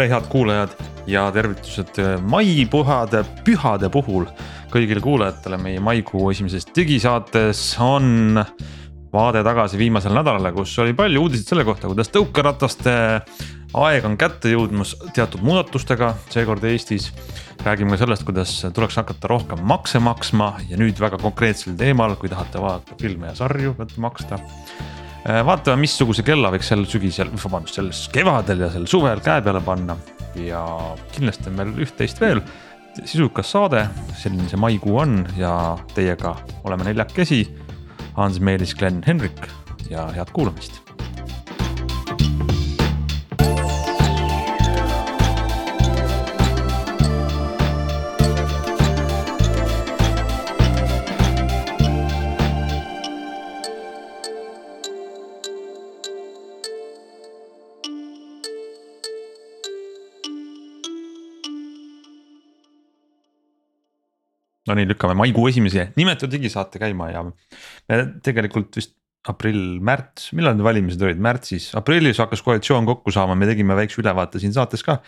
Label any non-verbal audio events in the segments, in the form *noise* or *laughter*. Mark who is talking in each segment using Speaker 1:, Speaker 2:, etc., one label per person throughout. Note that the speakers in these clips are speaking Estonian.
Speaker 1: tere, head kuulajad ja tervitused maipuhade, pühade puhul kõigile kuulajatele. meie maikuu esimeses digisaates on vaade tagasi viimasele nädalale, kus oli palju uudiseid selle kohta, kuidas tõukerataste aeg on kätte jõudmas teatud muudatustega, seekord Eestis. räägime ka sellest, kuidas tuleks hakata rohkem makse maksma ja nüüd väga konkreetsel teemal, kui tahate vaadata filme ja sarju, maksta Äh, vaatame, missuguse kella võiks sel sügisel, vabandust, sel kevadel ja sel suvel käe peale panna. ja kindlasti on meil üht-teist veel, sisukas saade, selline see maikuu on ja teiega oleme neljakesi. Hans Meelis, Glen, Henrik ja head kuulamist no nii, lükkame maikuu esimese nimetud digisaate käima ja me tegelikult vist aprill, märts, millal need valimised olid, märtsis, aprillis hakkas koalitsioon kokku saama, me tegime väikse ülevaate siin saates ka.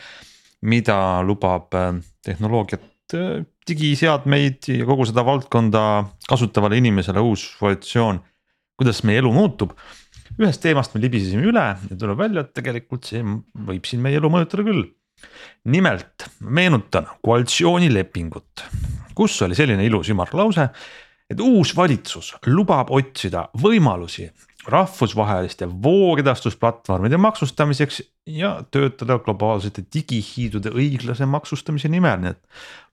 Speaker 1: mida lubab äh, tehnoloogiat, äh, digiseadmeid ja kogu seda valdkonda kasutavale inimesele uus koalitsioon. kuidas meie elu muutub, ühest teemast me libisesime üle ja tuleb välja, et tegelikult see võib siin meie elu mõjutada küll nimelt meenutan koalitsioonilepingut, kus oli selline ilus ümarlause, et uus valitsus lubab otsida võimalusi rahvusvaheliste voogedastusplatvormide maksustamiseks ja töötada globaalsete digihiidude õiglase maksustamise nimel, nii et.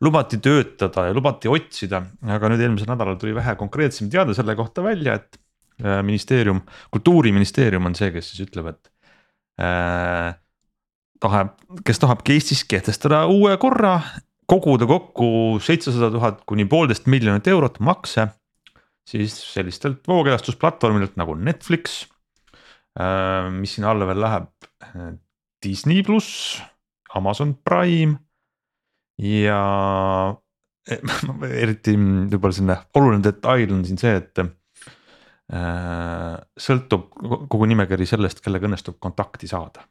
Speaker 1: lubati töötada ja lubati otsida, aga nüüd eelmisel nädalal tuli vähe konkreetsem teade selle kohta välja, et äh, ministeerium, kultuuriministeerium on see, kes siis ütleb, et äh, tahab, kes tahabki Eestis kehtestada uue korra, koguda kokku seitsesada tuhat kuni poolteist miljonit eurot makse. siis sellistelt voogedastusplatvormidelt nagu Netflix, äh, mis sinna alla veel läheb, Disney pluss, Amazon Prime ja *laughs* eriti võib-olla selline oluline detail on siin see, et äh, sõltub kogu nimekiri sellest, kellega õnnestub kontakti saada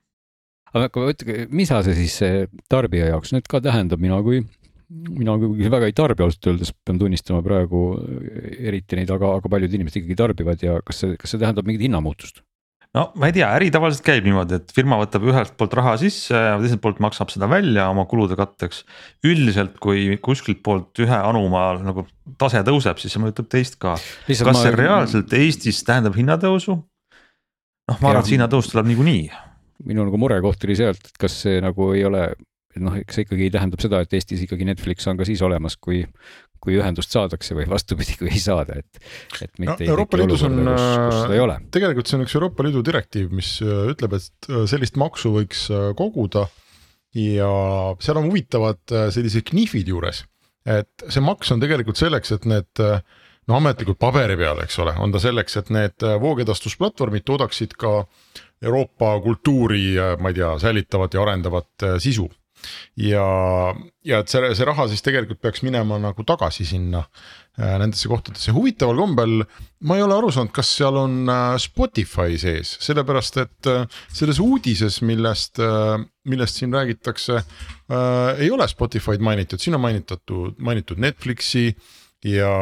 Speaker 2: aga ütle, mida see siis tarbija jaoks nüüd ka tähendab, mina kui, mina kui väga ei tarbi ausalt öeldes, pean tunnistama praegu eriti neid, aga, aga paljud inimesed ikkagi tarbivad ja kas see, kas see tähendab mingit hinnamuutust?
Speaker 1: no ma ei tea, äri tavaliselt käib niimoodi, et firma võtab ühelt poolt raha sisse ja teiselt poolt maksab seda välja oma kulude katteks. üldiselt, kui kuskilt poolt ühe anumaa nagu tase tõuseb, siis see mõjutab teist ka. kas ma... see reaalselt Eestis tähendab hinnatõusu? noh, ma arvan, et hinnatõus tuleb niikuinii
Speaker 2: minu nagu murekoht oli sealt, et kas see nagu ei ole, noh, eks see ikkagi tähendab seda, et Eestis ikkagi Netflix on ka siis olemas, kui, kui ühendust saadakse või vastupidi, kui ei saada, et, et
Speaker 3: mitte no, Euroopa Liidus on, äh, tegelikult see on üks Euroopa Liidu direktiiv, mis äh, ütleb, et äh, sellist maksu võiks koguda ja seal on huvitavad sellised knifid juures, et see maks on tegelikult selleks, et need no ametlikult paberi peal, eks ole, on ta selleks, et need voogedastusplatvormid toodaksid ka äh, Euroopa kultuuri, ma ei tea, säilitavat ja arendavat äh, sisu. ja, ja et see, see raha siis tegelikult peaks minema nagu tagasi sinna äh, nendesse kohtadesse, huvitaval kombel ma ei ole aru saanud, kas seal on äh, Spotify sees, sellepärast et selles uudises, millest, millest siin räägitakse äh,. ei ole Spotify'd mainitud, siin on mainitud, mainitud Netflixi ja,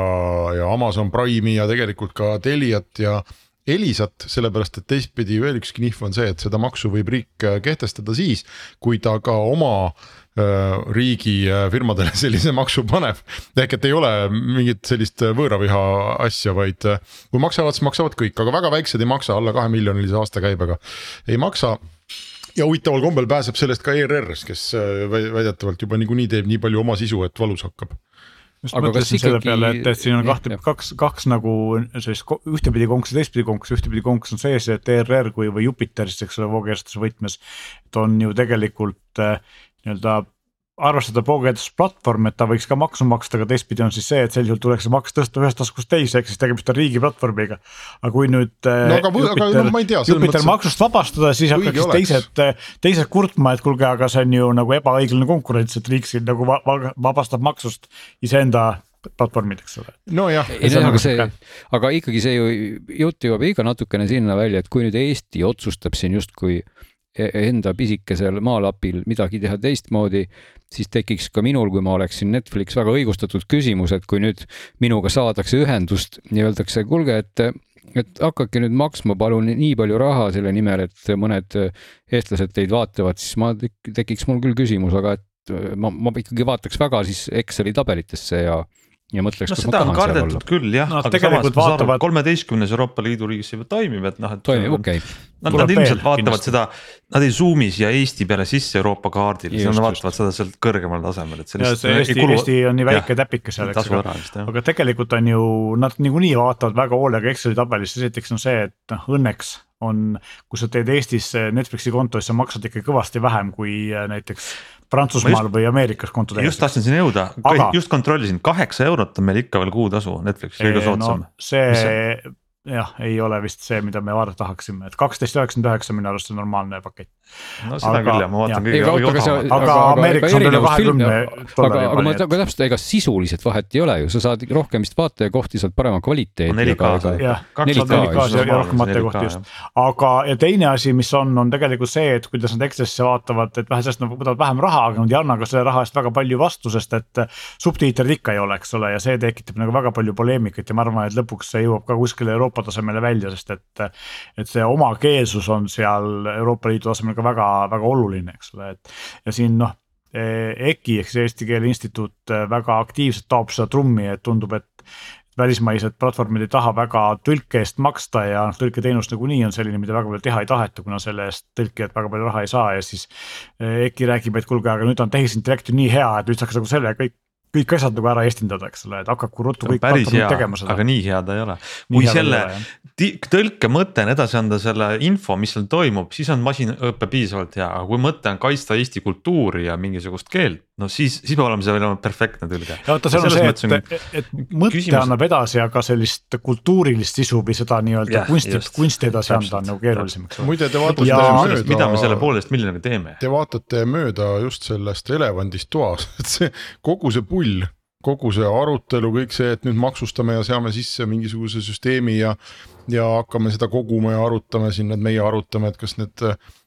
Speaker 3: ja Amazon Prime'i ja tegelikult ka Teliat ja Elisat, sellepärast et teistpidi veel üks knihv on see, et seda maksu võib riik äh, kehtestada siis, kui ta ka oma äh, riigi äh, firmadele *laughs* sellise maksu paneb. ehk et ei ole mingit sellist võõraviha asja, vaid kui maksavad, siis maksavad kõik, aga väga väiksed ei maksa, alla kahe miljonilise aastakäibega ei maksa ja huvitaval kombel pääseb sellest ka ERR, kes väidetavalt juba niikuinii teeb nii palju oma sisu, et valus hakkab
Speaker 4: just mõtlesin selle ikkagi... peale, et, et siin on kahte, kaks, kaks nagu sellist ühtepidi konkursi, teistpidi konkursi, ühtepidi konkurss on sees, et ERR kui, või Jupiter siis, eks ole, voogeerstuse võtmes. et on ju tegelikult äh, nii-öelda arvestada Pogetusplatvorm, et ta võiks ka maksu maksta, aga teistpidi on siis see, et sel juhul tuleks see maks tõsta ühest taskust teise, ehk siis tegemist on riigi platvormiga. aga kui nüüd äh, no, aga, Jupiter, aga, no, tea, Jupiter mõttes... maksust vabastada, siis hakkaks teised, äh, teised kurtma, et kuulge, aga see on ju nagu ebaõiglane konkurents, et riik siin nagu vabastab maksust iseenda platvormid, eks ole.
Speaker 2: nojah. aga see, aga ikkagi see ju jutt jõuab ikka natukene sinna välja, et kui nüüd Eesti otsustab siin justkui enda pisikesel maalapil midagi teha teistmoodi, siis tekiks ka minul, kui ma oleksin Netflix, väga õigustatud küsimus, et kui nüüd minuga saadakse ühendust ja öeldakse, kuulge, et et hakake nüüd maksma palun nii palju raha selle nimel, et mõned eestlased teid vaatavad, siis ma tekiks mul küll küsimus, aga et ma, ma ikkagi vaataks väga siis Exceli tabelitesse ja ja mõtleks,
Speaker 1: no seda on kardetud küll jah no,, aga samas vaatavad... kolmeteistkümnes Euroopa Liidu riigis see juba toimib, et noh, et.
Speaker 2: toimib, okei
Speaker 1: okay.. Nad, nad ilmselt vaatavad kindlasti. seda, nad ei zoom'i siia Eesti peale sisse Euroopa kaardil, nad vaatavad seda sealt kõrgemal tasemel, et
Speaker 4: sellist. Eesti, kulu... Eesti on nii väike täpike seal, eks
Speaker 1: ole,
Speaker 4: aga tegelikult on ju, nad niikuinii vaatavad väga hoolega Exceli tabelisse, esiteks on see, et noh, õnneks on, kui sa teed Eestis Netflixi konto, siis sa maksad ikka kõvasti vähem kui äh, näiteks Prantsusmaal just, või Ameerikas konto
Speaker 1: tehes. just tahtsin sinna jõuda just kontrollisin, kaheksa eurot on meil ikka veel kuutasu Netflixis kõige soodsam
Speaker 4: no,. see jah, ei ole vist see, mida me vaadata tahaksime, et kaksteist üheksakümmend üheksa minu arust on normaalne pakett.
Speaker 1: no seda aga, küll jah, ma vaatan kõige
Speaker 4: odavamat. aga Ameerikas on üle kahekümne
Speaker 2: dollari. aga ma ütlen ka täpselt, ega sisuliselt vahet ei ole ju, sa saad rohkem vist vaatajakohti, saad parema kvaliteedi.
Speaker 1: 4K-s
Speaker 4: jah, 4K-s ja rohkem vaatajakohti just. aga, ja teine asi, mis on, on tegelikult see, et kuidas nad Excelisse vaatavad, et vähe sellest nad võtavad vähem raha, aga nad ei anna ka selle raha eest väga palju vastu, sest et subtiitreid ikka ei ole, eks ole, ja see tekitab nagu väga palju poleemikat ja ma arvan, et lõpuks see jõuab ka kuskile Euroopa Euroopa tasemele välja, sest et. et see omakeelsus on seal Euroopa Liidu tasemel ka väga, väga oluline, eks ole, et ja siin noh. EKI ehk siis Eesti Keele Instituut väga aktiivselt taob seda trummi, et tundub, et välismaised platvormid ei taha väga tõlke eest maksta ja noh, tõlketeenus nagunii on selline, mida väga palju teha ei taheta, kuna selle eest tõlkijad väga palju raha ei saa ja siis. EKI räägib, et kuulge, aga nüüd on tehisintellekt ju nii hea, et nüüd saaks nagu selle kõik kõik asjad nagu ära eestindada, eks ole, et hakaku ruttu kõik
Speaker 1: hea, aga nii hea ta ei ole. kui selle tõlke mõte on edasi anda selle info, mis seal toimub, siis on masinõpe piisavalt hea, aga kui mõte on kaitsta eesti kultuuri ja mingisugust keelt, no siis, siis peab olema see veel perfektne tõlge.
Speaker 4: ja vaata, seal on see, et, et, mõte küsimus... annab edasi, aga sellist kultuurilist sisu või seda nii-öelda kunsti, kunsti edasi anda on nagu keerulisem, eks
Speaker 3: ole. muide, te vaatate
Speaker 1: ja... mööda. mida me selle pooleteist miljoniga teeme?
Speaker 3: Te vaatate mööda just sellest elevandist toas, *laughs* et see kogu see pull kogu see arutelu, kõik see, et nüüd maksustame ja seame sisse mingisuguse süsteemi ja ja hakkame seda koguma ja arutame siin, et meie arutame, et kas need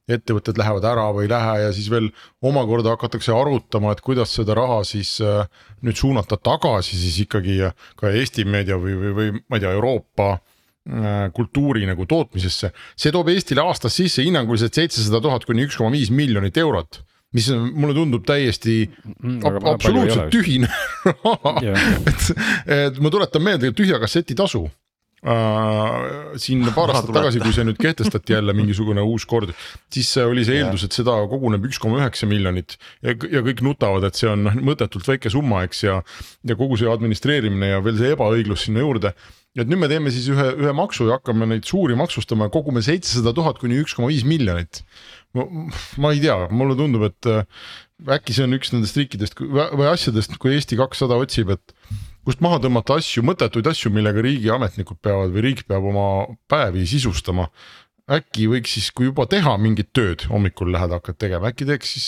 Speaker 3: ettevõtted lähevad ära või ei lähe ja siis veel omakorda hakatakse arutama, et kuidas seda raha siis äh, nüüd suunata tagasi siis ikkagi ka Eesti meedia või, või, või ma ei tea, Euroopa äh, kultuuri nagu tootmisesse. see toob Eestile aastas sisse hinnanguliselt seitsesada tuhat kuni üks koma viis miljonit eurot mis mulle tundub täiesti mm, ab absoluutselt tühine *laughs* raha. Et, et ma tuletan meelde tühja kasseti tasu siin paar aastat tagasi, kui see nüüd kehtestati jälle mingisugune uus kord, siis oli see eeldus, et seda koguneb üks koma üheksa miljonit ja, ja kõik nutavad, et see on noh mõttetult väike summa, eks ja. ja kogu see administreerimine ja veel see ebaõiglus sinna juurde. et nüüd me teeme siis ühe, ühe maksu ja hakkame neid suuri maksustama ja kogume seitsesada tuhat kuni üks koma viis miljonit ma, ma ei tea, mulle tundub, et äh, äkki see on üks nendest riikidest või asjadest, kui Eesti kakssada otsib, et kust maha tõmmata asju, mõttetuid asju, millega riigiametnikud peavad või riik peab oma päevi sisustama äkki võiks siis, kui juba teha mingit tööd, hommikul lähed, hakkad tegema, äkki teeks siis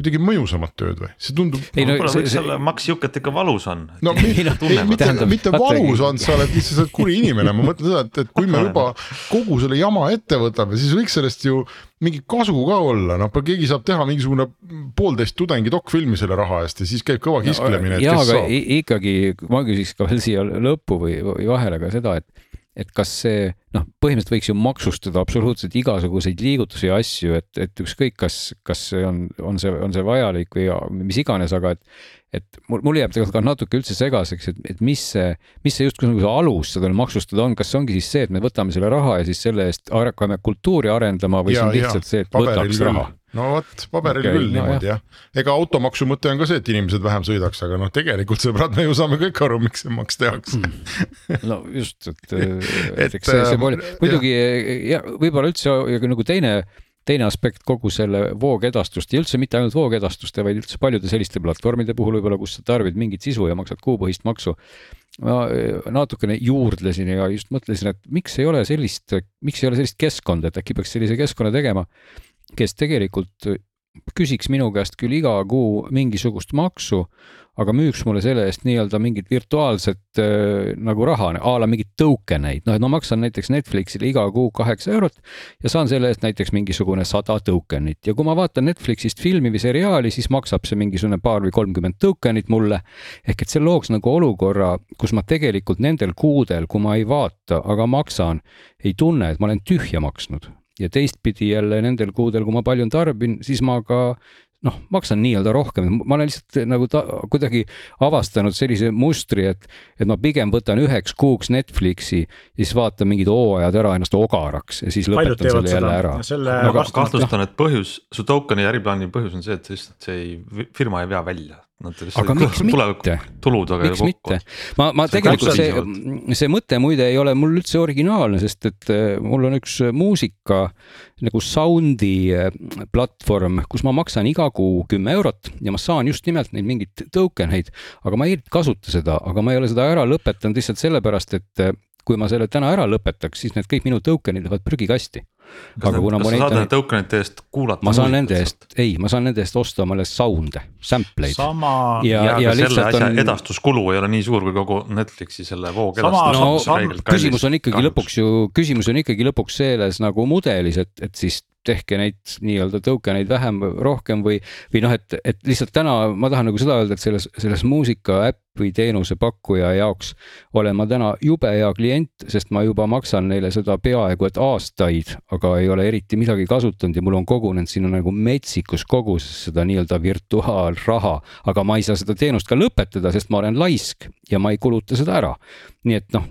Speaker 3: kuidagi mõjusamat tööd või, see tundub.
Speaker 1: ei no see, see... selle Max Juket ikka valus on.
Speaker 3: no mi, ei, ei, mitte, mitte valus on, sa oled lihtsalt, sa oled kuri inimene, ma mõtlen seda, et, et kui me juba kogu selle jama ette võtame, siis võiks sellest ju mingi kasu ka olla, noh, keegi saab teha mingisugune poolteist tudengi dokfilmi selle raha eest ja siis käib kõva kisklemine
Speaker 2: no,. jaa, aga saab. ikkagi ma küsiks ka veel siia lõppu või, või vahele ka seda, et et kas see noh, põhimõtteliselt võiks ju maksustada absoluutselt igasuguseid liigutusi ja asju, et, et ükskõik, kas, kas see on, on see, on see vajalik või mis iganes, aga et. et mul, mul jääb tegelikult ka natuke üldse segaseks, et, et mis see, mis see justkui nagu see alus seda maksustada on, kas see ongi siis see, et me võtame selle raha ja siis selle eest hakkame kultuuri arendama või ja, see on lihtsalt ja, see, et võtaks raha
Speaker 3: no vot, paberil okay, küll no, niimoodi jah, jah.. ega automaksu mõte on ka see, et inimesed vähem sõidaks, aga noh, tegelikult sõbrad, me ju saame kõik aru, miks see maks tehakse.
Speaker 2: Mm. no just, et, *laughs* et eks see, see pole, ähm, muidugi ja võib-olla üldse nagu teine teine aspekt kogu selle voogedastuste ja üldse mitte ainult voogedastuste, vaid üldse paljude selliste platvormide puhul võib-olla, kus sa tarbid mingit sisu ja maksad kuupõhist maksu. ma natukene juurdlesin ja just mõtlesin, et miks ei ole sellist, miks ei ole sellist keskkonda, et äkki peaks sellise keskkonna tegema kes tegelikult küsiks minu käest küll iga kuu mingisugust maksu, aga müüks mulle selle eest nii-öelda mingit virtuaalset äh, nagu raha a la mingit token eid, noh, et ma maksan näiteks Netflixile iga kuu kaheksa eurot ja saan selle eest näiteks mingisugune sada token'it ja kui ma vaatan Netflixist filmi või seriaali, siis maksab see mingisugune paar või kolmkümmend token'it mulle. ehk et see looks nagu olukorra, kus ma tegelikult nendel kuudel, kui ma ei vaata, aga maksan, ei tunne, et ma olen tühja maksnud ja teistpidi jälle nendel kuudel, kui ma palju tarbin, siis ma ka noh, maksan nii-öelda rohkem, ma olen lihtsalt nagu ta, kuidagi avastanud sellise mustri, et, et ma pigem võtan üheks kuuks Netflixi ja siis vaatan mingid hooajad ära ennast ogaraks ja siis lõpetan selle jälle ära.
Speaker 1: aga kahtlustan, et põhjus, su token'i äriplaani põhjus on see, et lihtsalt see ei, firma ei vea välja
Speaker 2: aga miks mitte, miks mitte, ma, ma tegelikult see, see mõte muide ei ole mul üldse originaalne, sest et äh, mul on üks muusika nagu sound'i äh, platvorm, kus ma maksan iga kuu kümme eurot ja ma saan just nimelt neid mingeid token eid, aga ma ei kasuta seda, aga ma ei ole seda ära lõpetanud lihtsalt sellepärast, et äh, kui ma selle täna ära lõpetaks, siis need kõik minu token'id lähevad prügikasti
Speaker 1: kas, aga kuna kas sa saad nende tokenite eest kuulata?
Speaker 2: ma saan nende eest, ei, ma saan nende eest osta omale sound'e, sample eid.
Speaker 1: sama. ja, ja, ja selle asja on... edastuskulu ei ole nii suur kui kogu Netflixi selle voogedastus
Speaker 2: no,. küsimus on ikkagi kahjuks. lõpuks ju, küsimus on ikkagi lõpuks selles nagu mudelis, et, et siis tehke neid nii-öelda token eid vähem, rohkem või, või noh, et, et lihtsalt täna ma tahan nagu seda öelda, et selles, selles muusika äpp või teenusepakkuja jaoks olen ma täna jube hea klient, sest ma juba maksan neile seda peaaegu et aastaid, aga ei ole eriti midagi kasutanud ja mul on kogunenud sinna nagu metsikus koguses seda nii-öelda virtuaalraha, aga ma ei saa seda teenust ka lõpetada, sest ma olen laisk ja ma ei kuluta seda ära. Nii et noh,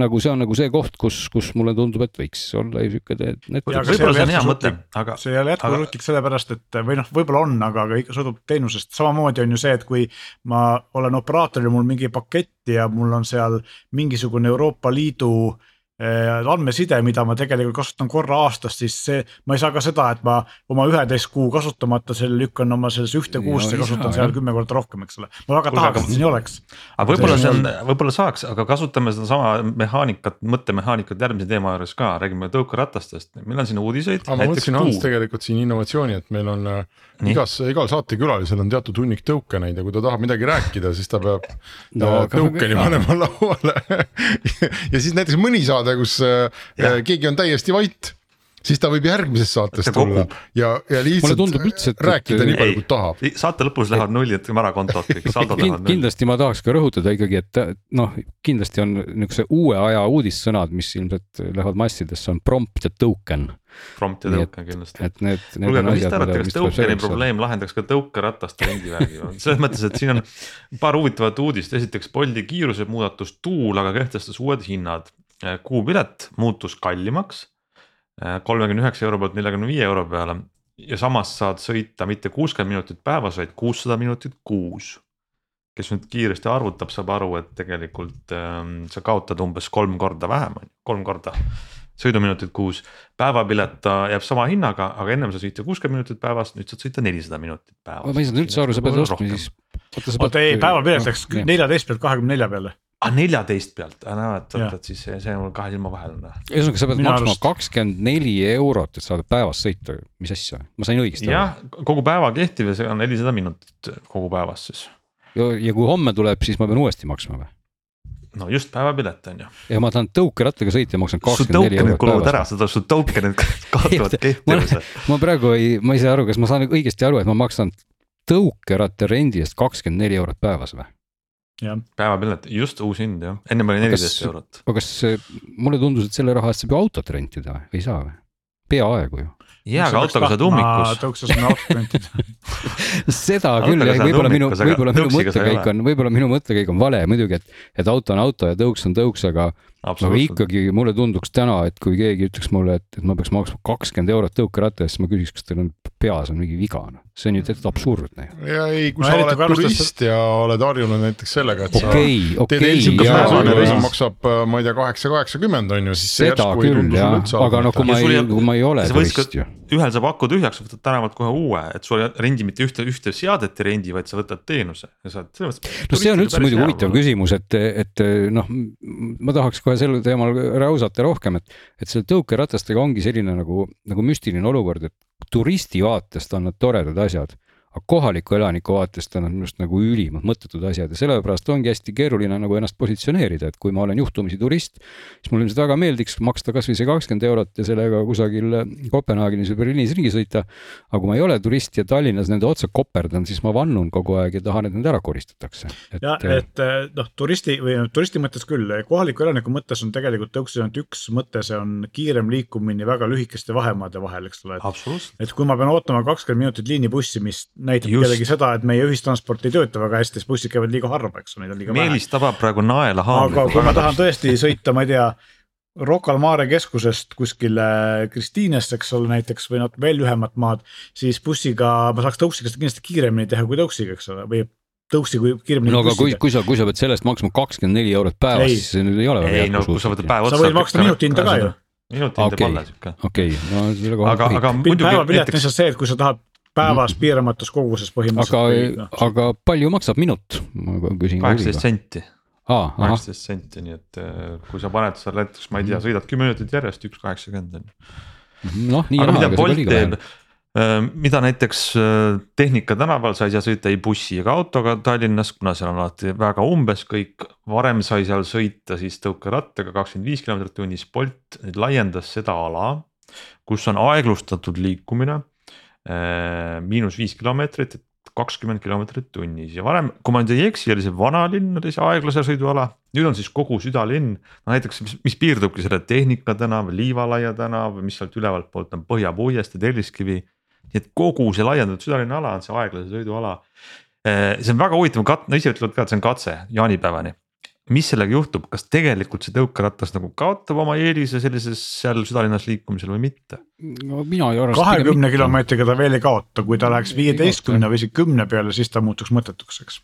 Speaker 2: nagu see on nagu see koht, kus, kus mulle tundub, et võiks olla sihuke.
Speaker 1: võib-olla see on hea mõte,
Speaker 4: aga. see ei ole jätkusuutlik aga... sellepärast, et või noh, võib-olla on, aga, aga ikka sõltub teenusest, samamoodi on ju see, et kui ma olen operaatoril, mul mingi pakett ja mul on seal mingisugune Euroopa Liidu Äh, andmeside, mida ma tegelikult kasutan korra aastas, siis see, ma ei saa ka seda, et ma oma üheteist kuu kasutamata selle lükkan oma sellesse ühte kuusse ja kasutan seal kümme korda rohkem, eks ole. ma väga tahaks, et see nii oleks.
Speaker 1: aga võib-olla see on, võib-olla saaks, aga kasutame sedasama mehaanikat, mõttemehaanikat järgmise teema juures ka, räägime tõukeratastest, meil on siin uudiseid.
Speaker 3: aga ma mõtlesin Hans tegelikult siin innovatsiooni, et meil on äh, Nii? igas, igal saatekülalisel on teatud hunnik tõukeneid ja kui ta tahab midagi rääkida, siis ta peab no, tõukeni panema lauale *laughs* ja siis näiteks mõni saade saade, kus äh, ja. keegi on täiesti vait siis ta võib järgmises saates tulla ja, ja lihtsalt üldse, et, rääkida et, nii palju, kui tahab.
Speaker 1: saate lõpus lähevad nullid ära kontod kõik, *laughs* saldod
Speaker 2: lähevad nulli. kindlasti ma tahaks ka rõhutada ikkagi, et noh, kindlasti on niisuguse uue aja uudissõnad, mis ilmselt lähevad massidesse, on prompt ja token.
Speaker 1: Prompt ja token kindlasti.
Speaker 2: et need,
Speaker 1: need kuulge, aga mis te arvate, kas tokeni probleem lahendaks ka tõukerataste rendivärgi *laughs* selles mõttes, et siin on paar huvitavat uudist, esiteks Bolti kiirusemuudatus Tuul aga kehtestas uued hinnad Äh, kuupilet muutus kallimaks äh, kolmekümne üheksa euro pealt neljakümne viie euro peale ja samas saad sõita mitte kuuskümmend minutit päevas, vaid kuussada minutit kuus. kes nüüd kiiresti arvutab, saab aru, et tegelikult ähm, sa kaotad umbes kolm korda vähem, kolm korda sõiduminutit kuus. päevapilet jääb sama hinnaga, aga ennem sa sõita kuuskümmend minutit päevas, nüüd saad sõita nelisada minutit päevas.
Speaker 2: ma ei saanud üldse aru, sa pead ostma siis.
Speaker 4: oota ei, päevapilet läks neljateist pealt kahekümne nelja peale
Speaker 1: ah neljateist pealt, näed, oot, et siis see, see on mul kahe silma vahel on.
Speaker 2: ühesõnaga, sa pead Mina maksma kakskümmend neli eurot, et saada päevas sõita, mis asja, ma sain õigesti
Speaker 1: aru? jah, kogu päeva kehtivus on nelisada minutit kogu päevas siis.
Speaker 2: ja kui homme tuleb, siis ma pean uuesti maksma või?
Speaker 1: no just päevapilet on ju.
Speaker 2: ja ma tahan tõukerattaga sõita ja maksan kakskümmend neli eurot päevas.
Speaker 1: ära, seda su tokenid kaotavad *laughs* kehtivuse.
Speaker 2: ma praegu ei, ma ei saa aru, kas ma saan õigesti aru, et ma maksan tõukeratta rendi eest kakskümmend neli eurot päevas või?
Speaker 1: Päevapilet, just uus hind jah, ennem oli neliteist eurot.
Speaker 2: aga kas mulle tundus, et selle raha eest saab ju autot rentida või, ei saa või? peaaegu ju.
Speaker 1: jaa, aga autoga saad ummikus.
Speaker 4: tõuksasin autot rentida *laughs*
Speaker 2: seda küll jah, võib-olla minu, võib-olla minu mõttekäik on, võib-olla minu mõttekäik on vale muidugi, et, et auto on auto ja tõuks on tõuks, aga aga ikkagi mulle tunduks täna, et kui keegi ütleks mulle, et, et ma peaks maksma kakskümmend eurot tõukeratta eest, siis ma küsiks, kas teil on peas on mingi viga noh. See on ju täitsa absurdne.
Speaker 3: ja ei, kui no, sa oled turist ja oled harjunud näiteks sellega, et
Speaker 2: okay,
Speaker 3: sa
Speaker 2: okay,
Speaker 3: teed Helsingi reis maksab, äh, ma ei tea, kaheksa, kaheksakümmend on ju, siis see järsku ei tundu sulle üldse.
Speaker 2: aga no kui ma ei, kui ma ei ole turist ju
Speaker 1: ühel saab aku tühjaks, võtad tänavalt kohe uue, et sul ei rendi mitte ühte, ühte seadet ei rendi, vaid sa võtad teenuse ja saad selles
Speaker 2: mõttes. no see on üldse muidugi huvitav küsimus, et, et noh, ma tahaks kohe sel teemal räusata rohkem, et, et selle tõukeratastega ongi selline nagu, nagu müstiline olukord, et turisti vaatest on nad toredad asjad aga kohaliku elaniku vaatest on nad minu arust nagu ülimalt mõttetud asjad ja sellepärast ongi hästi keeruline nagu ennast positsioneerida, et kui ma olen juhtumisi turist, siis mulle ilmselt väga meeldiks maksta kasvõi see kakskümmend eurot ja sellega kusagil Kopenhaagenis või Berliinis ringi sõita. aga kui ma ei ole turist ja Tallinnas nende otsa koperdan, siis ma vannun kogu aeg ja tahan, et need ära koristatakse.
Speaker 4: ja et noh, turisti või turisti mõttes küll, kohaliku elaniku mõttes on tegelikult tõuksus ainult üks mõte, see on kiirem liikumine väga lühikeste vahemaade vahel, eks ole. et kui ma pean ootama kakskümmend minutit liinibussi, mis näitab Just. kellegi seda, et meie ühistransport ei tööta väga hästi, sest bussid käivad liiga harva, eks ole, neid on liiga
Speaker 1: vähe. Meelis tabab praegu naela haamriga.
Speaker 4: aga kui ma tahan tõesti sõita, ma ei tea, Rocca al Mare keskusest kuskile Kristiinesse, eks ole, näiteks või natuke veel lühemat maad, siis bussiga ma saaks tõuksiga seda kindlasti kiiremini teha kui tõuksiga, eks ole, või tõuksi kui kiiremini.
Speaker 2: no aga kui, kui sa, kui sa pead sellest maksma kakskümmend neli eurot päevas, siis see nüüd ei ole
Speaker 1: ei no kui sa võtad päev otsa.
Speaker 4: sa võid maksta minuti hinda ka ju
Speaker 1: minuti hind jääb alla sihuke.
Speaker 2: okei, no selle koha
Speaker 1: aga, aga
Speaker 4: muidugi. päevapilet on lihtsalt see, et kui sa tahad päevas piiramatus koguses põhimõtteliselt.
Speaker 2: aga no., aga palju maksab minut, ma küsin.
Speaker 1: kaheksateist senti. kaheksateist senti, nii et äh, kui sa paned seal näiteks, ma ei tea, sõidad kümme minutit järjest, üks kaheksakümmend on ju.
Speaker 2: noh, nii ja naa,
Speaker 1: aga see oli ka vähe äh, mida näiteks äh, Tehnika tänaval sa ei saa sõita ei bussi ega autoga Tallinnas, kuna seal on alati väga umbes kõik. varem sai seal sõita siis tõukerattaga kakskümmend viis kilomeetrit tunnis, Bolt nüüd laiendas seda ala, kus on aeglustatud liikumine miinus viis kilomeetrit, et kakskümmend kilomeetrit tunnis ja varem, kui ma nüüd ei eksi, oli see vanalinn oli see aeglase sõiduala. nüüd on siis kogu südalinn, no näiteks, mis, mis piirdubki selle Tehnika tänav, Liivalaia tänav, mis sealt ülevalt poolt on Põhja puiestee, Telliskivi. nii et kogu see laiendatud südalinna ala on see aeglase sõiduala. Äh, see on väga huvitav kat-, no ise ütlevad ka, et see on katse jaanipäevani mis sellega juhtub, kas tegelikult see tõukeratas nagu kaotab oma eelise sellises seal südalinnas liikumisel või mitte?
Speaker 2: no mina ei arvesta.
Speaker 4: kahekümne kilomeetriga ta veel ei kaota, kui ta läheks viieteistkümne või isegi kümne peale, siis ta muutuks mõttetuks, eks.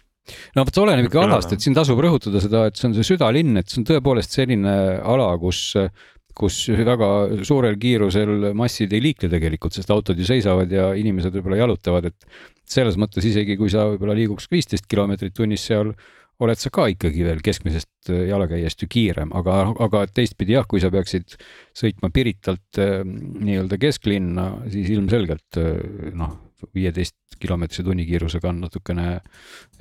Speaker 2: no vot, see oleneb ikka alast, et siin tasub rõhutada seda, et see on see südalinn, et see on tõepoolest selline ala, kus kus väga suurel kiirusel massid ei liikle tegelikult, sest autod ju seisavad ja inimesed võib-olla jalutavad, et selles mõttes isegi kui sa võib-olla liiguks viisteist kilomeetrit tunnis seal oled sa ka ikkagi veel keskmisest äh, jalakäijast ju kiirem, aga, aga teistpidi jah, kui sa peaksid sõitma Piritalt äh, nii-öelda kesklinna, siis ilmselgelt äh, noh, viieteist kilomeetrise tunnikiirusega on natukene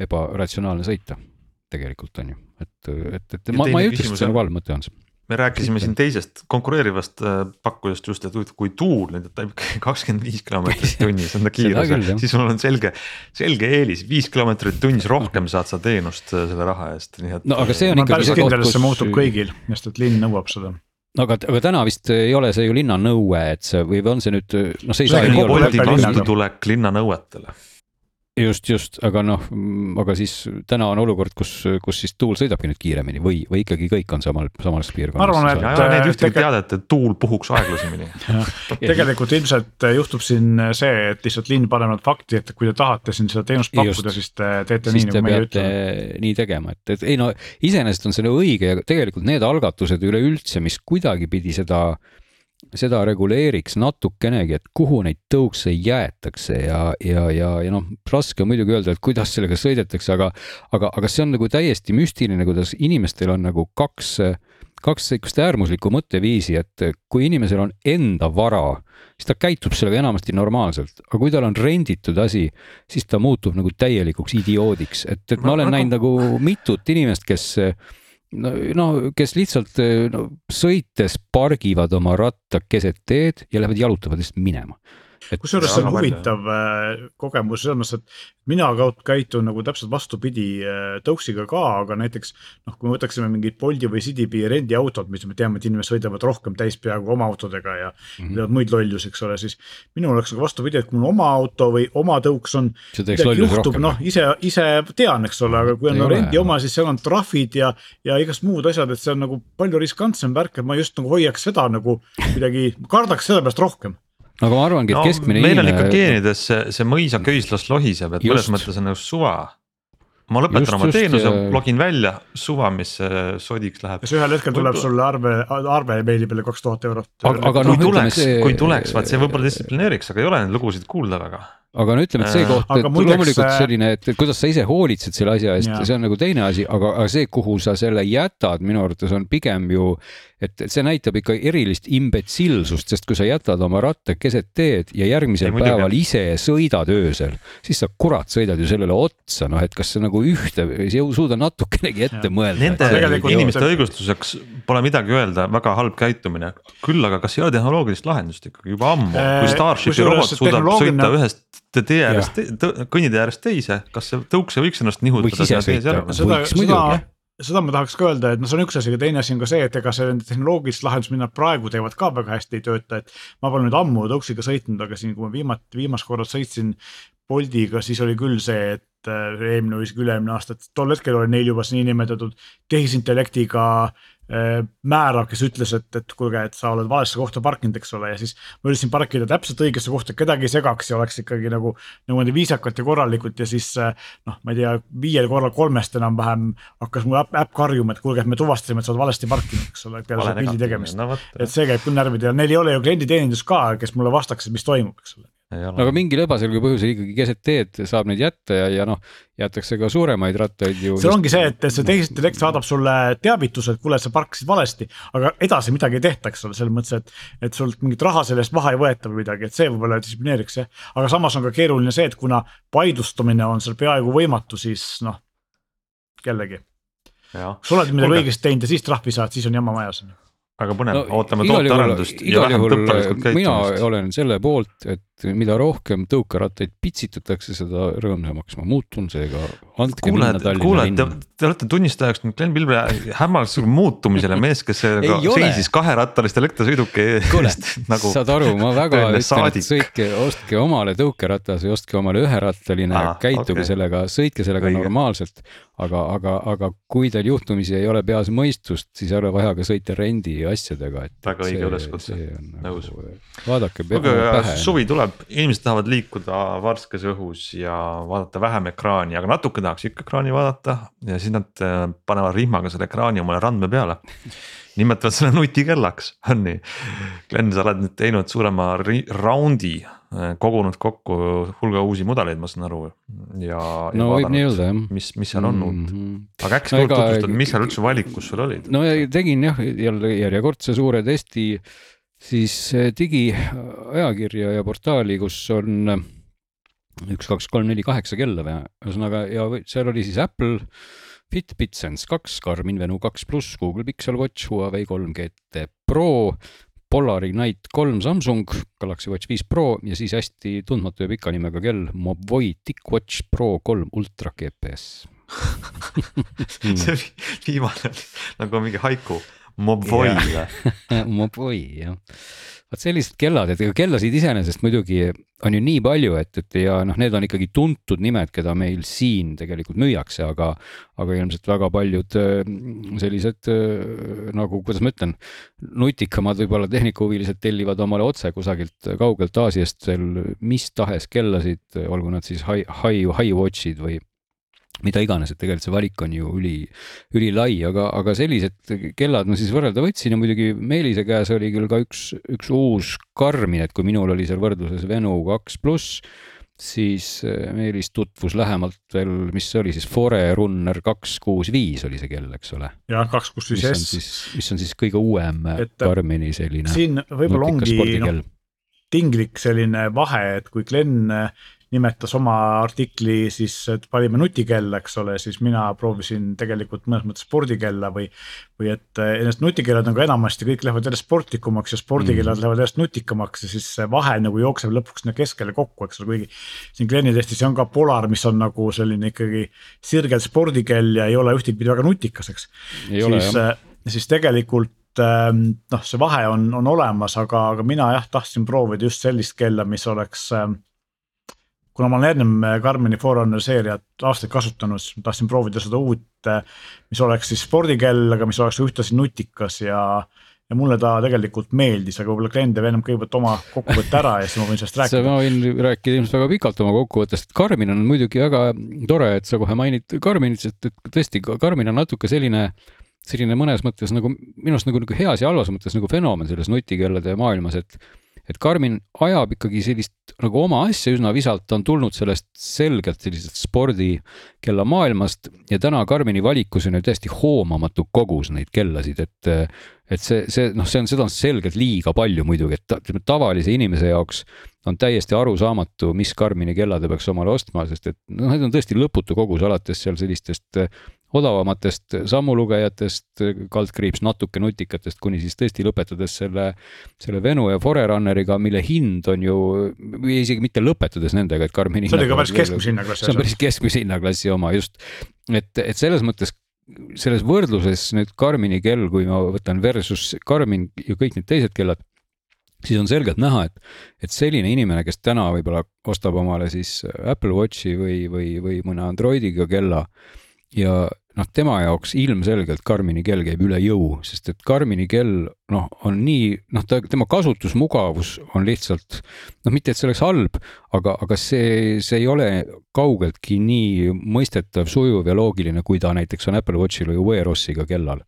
Speaker 2: ebaratsionaalne sõita. tegelikult on ju, et, et, et ma, ma ei ütleks, et see nagu halb mõte on see
Speaker 1: me rääkisime siin teisest konkureerivast äh, pakkujast just, et kui tuul lendab ikkagi kakskümmend viis kilomeetrit *laughs* tunnis on ta kiirus, siis sul on selge, selge eelis, viis kilomeetrit tunnis rohkem saad sa teenust äh, selle raha eest, nii et.
Speaker 2: no aga see on ikkagi
Speaker 4: see koht, kus. see muutub kõigil, sest et linn nõuab seda
Speaker 2: no aga, aga täna vist ei ole see ju linna nõue, et see või on see nüüd, noh, see ei
Speaker 1: saa nii olla. Bolti vastutulek linna nõuetele
Speaker 2: just, just, aga noh, aga siis täna on olukord, kus, kus siis tuul sõidabki nüüd kiiremini või, või ikkagi kõik on samal, samas piirkonnas.
Speaker 1: ma arvan, et. ja, need ühtegi teadet, et tuul puhuks aeglasemini *laughs*
Speaker 4: tegelikult ilmselt juhtub siin see, et lihtsalt linn paneb nad fakti, et kui te tahate siin seda teenust pakkuda, siis te teete
Speaker 2: siis
Speaker 4: nii, nagu meie
Speaker 2: ütleme. nii tegema, et, et ei no iseenesest on see nagu õige ja tegelikult need algatused üleüldse, mis kuidagipidi seda seda reguleeriks natukenegi, et kuhu neid tõukse jäetakse ja, ja, ja, ja noh, raske on muidugi öelda, et kuidas sellega sõidetakse, aga, aga, aga see on nagu täiesti müstiline, kuidas inimestel on nagu kaks, kaks sihukest äärmuslikku mõtteviisi, et kui inimesel on enda vara, siis ta käitub sellega enamasti normaalselt, aga kui tal on renditud asi, siis ta muutub nagu täielikuks idioodiks, et, et ma olen näinud nagu mitut inimest, kes no, no kes lihtsalt no, sõites pargivad oma ratta keset teed ja lähevad jalutavad lihtsalt minema
Speaker 4: kusjuures see on huvitav äh, kogemus selles mõttes, et mina käitun nagu täpselt vastupidi äh, tõuksiga ka, aga näiteks noh, kui me võtaksime mingid Bolti või Citybi rendiautod, mis me teame, et inimesed sõidavad rohkem täis peaaegu oma autodega ja mm -hmm. teevad muid lollusi, eks ole, siis minul oleks nagu vastupidi, et kui mul oma auto või oma tõuks on. juhtub, noh, ise, ise tean, eks ole, aga kui on rendi oma, siis seal on trahvid ja, ja igast muud asjad, et see on nagu palju riskantsem värk, et ma just nagu hoiaks seda nagu kuidagi, kardaks selle pärast rohkem
Speaker 2: aga ma arvangi, et no, keskmine
Speaker 1: meil inimene. meil on ikka geenides see, see mõisaköislas lohiseb, et mõnes mõttes on nagu suva ma lõpetan just, oma teenuse, login välja, suva, mis sodiks läheb.
Speaker 4: kas ühel hetkel tuleb sulle arve, arve meili peale kaks tuhat eurot?
Speaker 1: aga, aga noh, ütleme see. kui tuleks, vaat see võib-olla distsiplineeriks, aga ei ole neid lugusid kuulda väga
Speaker 2: aga no ütleme, et see äh, koht, et muideks, loomulikult äh, selline, et kuidas sa ise hoolitsed selle asja eest, see on nagu teine asi, aga, aga see, kuhu sa selle jätad, minu arvates on pigem ju, et see näitab ikka erilist imbetsilsust, sest kui sa jätad oma ratta keset teed ja järgmisel ei, päeval muidugi. ise sõidad öösel, siis sa kurat sõidad ju sellele otsa, noh, et kas sa nagu ühte ei suuda natukenegi ette ja. mõelda.
Speaker 1: Nende inimeste õigustuseks pole midagi öelda, väga halb käitumine, küll aga kas ei ole tehnoloogilist lahendust ikkagi juba ammu, kui äh, Starshipi robot suudab sõita ühest tee äärest, kõnnitee äärest teise, kas see tõuks ei võiks ennast nihutada?
Speaker 4: Seda, seda, seda ma tahaks ka öelda, et noh, see on üks asi, aga teine asi on ka see, et ega see tehnoloogilist lahendust, mida nad praegu teevad, ka väga hästi ei tööta, et. ma pole nüüd ammu tõuksiga sõitnud, aga siin, kui ma viimati, viimast korda sõitsin Boltiga, siis oli küll see, et äh, eelmine või isegi üle-eelmine aasta, et tol hetkel oli neil juba see niinimetatud tehisintellektiga Äh, määrav, kes ütles, et, et kuulge, et sa oled valesse kohta parkinud, eks ole, ja siis ma üritasin parkida täpselt õigesse kohta, kedagi ei segaks ja oleks ikkagi nagu niimoodi viisakalt ja korralikult ja siis äh, noh, ma ei tea, viiel korral kolmest enam-vähem hakkas mu äpp, äpp karjuma, et kuulge, et me tuvastasime, et sa oled valesti parkinud, eks ole, peale selle pildi tegemist no,. et see käib küll närvidele. Ja neil ei ole ju klienditeenindus ka, kes mulle vastaks, et mis toimub, eks ole
Speaker 2: aga mingil ebaselge põhjusel ikkagi keset teed saab neid jätta ja, ja noh, jäetakse ka suuremaid rattaid ju.
Speaker 4: see ongi see, et see tehisintellekt saadab sulle teavituse, et kuule, sa parkisid valesti, aga edasi midagi ei tehta, eks ole, selles mõttes, et. et sult mingit raha selle eest maha ei võeta või midagi, et see võib-olla distsiplineeriks jah, aga samas on ka keeruline see, et kuna vaidlustamine on seal peaaegu võimatu, siis noh, jällegi. sa oled midagi õigesti teinud ja siis trahvi saad, siis on jama majas
Speaker 1: väga põnev no,, ootame tootearendust ja vähem tõppeliskult käitumist.
Speaker 2: mina olen selle poolt, et mida rohkem tõukerattaid pitsitatakse, seda rõõmsamaks ma muutun, seega andke kuule, minna Tallinna linna.
Speaker 1: Te, te olete tunnistajaks nüüd Glen Pilve hämmalusele muutumisele, mees, kes *laughs* seisis kaherattalist elektrisõiduki eest
Speaker 2: nagu. saad aru, ma väga ütlen, et sõitke, ostke omale tõukeratas või ostke omale üherattaline ah,, käituge okay. sellega, sõitke sellega Õige. normaalselt aga, aga, aga kui teil juhtumisi ei ole peas mõistust, siis ei ole vaja ka sõita rendi asjadega, et.
Speaker 1: väga õige üleskutse, nõus.
Speaker 2: Nagu, vaadake.
Speaker 1: suvi tuleb, inimesed tahavad liikuda värskes õhus ja vaadata vähem ekraani, aga natuke tahaks ikka ekraani vaadata ja siis nad äh, panevad rihmaga selle ekraani omale randme peale nimetavad selle nutikellaks, *laughs* on nii. Glen, sa oled nüüd teinud suurema raundi Äh, kogunud kokku hulga uusi mudeleid, ma saan aru ja.
Speaker 2: no ja öelda jah.
Speaker 1: mis, mis seal on uut mm -hmm., aga äkki sa no, tutvustad, mis seal üldse valikus sul olid?
Speaker 2: no tegin jah, jälle järjekordse suure testi siis äh, digiajakirja ja portaali, kus on äh, üks, kaks, kolm, neli, kaheksa kella või ühesõnaga ja seal oli siis Apple. Fitbit Sense kaks, Garmin Venu kaks pluss, Google Pixel Watch, Huawei kolm GT Pro, Polar Ignite kolm Samsung, Galaxy Watch viis Pro ja siis hästi tundmatu ja pika nimega kell Mobvoi TicWatch Pro kolm Ultra GPS *laughs*
Speaker 1: see viimane oli nagu mingi haiku, Mobvoi või? *laughs*
Speaker 2: Mobvoi jah vot sellised kellad, et kellasid iseenesest muidugi on ju nii palju, et, et ja noh, need on ikkagi tuntud nimed, keda meil siin tegelikult müüakse, aga, aga ilmselt väga paljud äh, sellised äh, nagu, kuidas ma ütlen, nutikamad võib-olla tehnikahuvilised tellivad omale otse kusagilt kaugelt Aasiast veel mis tahes kellasid, olgu nad siis high, high, high watch'id või mida iganes, et tegelikult see valik on ju üli, ülilai, aga, aga sellised kellad ma siis võrrelda võtsin ja muidugi Meelise käes oli küll ka üks, üks uus Karmin, et kui minul oli seal võrdluses Venu kaks pluss, siis eh, Meelis tutvus lähemalt veel, mis see oli siis, Forerunner kaks kuus viis oli see kell, eks ole.
Speaker 4: jah, kaks kuus viis S.
Speaker 2: mis on siis kõige uuem et, Karmini selline.
Speaker 4: siin võib-olla ongi noh, tinglik selline vahe, et kui Glen nimetas oma artikli siis, et valime nutikella, eks ole, siis mina proovisin tegelikult mõnes mõttes spordikella või. või et ennast nutikellad nagu enamasti kõik lähevad järjest sportlikumaks ja spordikellad mm. lähevad järjest nutikamaks ja siis see vahe nagu jookseb lõpuks sinna keskele kokku, eks ole, kuigi. siin Gleni testis on ka Polar, mis on nagu selline ikkagi sirgelt spordikell ja ei ole ühtepidi väga nutikas, eks. siis, siis tegelikult ähm, noh, see vahe on, on olemas, aga, aga mina jah, tahtsin proovida just sellist kella, mis oleks äh, kuna ma olen ennem Karmini Forerunner seeriat aastaid kasutanud, siis ma tahtsin proovida seda uut, mis oleks siis spordikell, aga mis oleks ühtlasi nutikas ja. ja mulle ta tegelikult meeldis, aga võib-olla Glen teeb ennem kõigepealt oma kokkuvõtte ära ja siis ma võin sellest rääkida.
Speaker 2: ma võin rääkida ilmselt väga pikalt oma kokkuvõttest, Karmin on muidugi väga tore, et sa kohe mainid Karminit, sest et tõesti, Karmin on natuke selline selline mõnes mõttes nagu minu arust nagu, nagu heas ja halvas mõttes nagu fenomen selles nutikellade maailmas, et et Karmin ajab ikkagi sellist nagu oma asja üsna visalt, ta on tulnud sellest selgelt sellisest spordikella maailmast ja täna Karmini valikus on ju täiesti hoomamatu kogus neid kellasid, et et see, see noh, see on, seda on selgelt liiga palju muidugi, et ütleme tavalise inimese jaoks on täiesti arusaamatu, mis Karmini kella ta peaks omale ostma, sest et noh, need on tõesti lõputu kogus, alates seal sellistest odavamatest sammulugejatest, kaldkriips natuke nutikatest, kuni siis tõesti lõpetades selle, selle Venu ja Forerunneriga, mille hind on ju, või isegi mitte lõpetades nendega, et Karmini.
Speaker 4: see oli ka päris keskmise hinnaklassi.
Speaker 2: see on päris keskmise hinnaklassi oma just, et, et selles mõttes selles võrdluses nüüd Karmini kell, kui ma võtan versus Karmin ja kõik need teised kellad, siis on selgelt näha, et, et selline inimene, kes täna võib-olla ostab omale siis Apple Watchi või, või, või mõne Androidiga kella ja noh, tema jaoks ilmselgelt Karmini kell käib üle jõu, sest et Karmini kell noh, on nii noh, ta, tema kasutusmugavus on lihtsalt noh, mitte et see oleks halb, aga, aga see, see ei ole kaugeltki nii mõistetav, sujuv ja loogiline, kui ta näiteks on Apple Watchil või Wear OS-iga kellal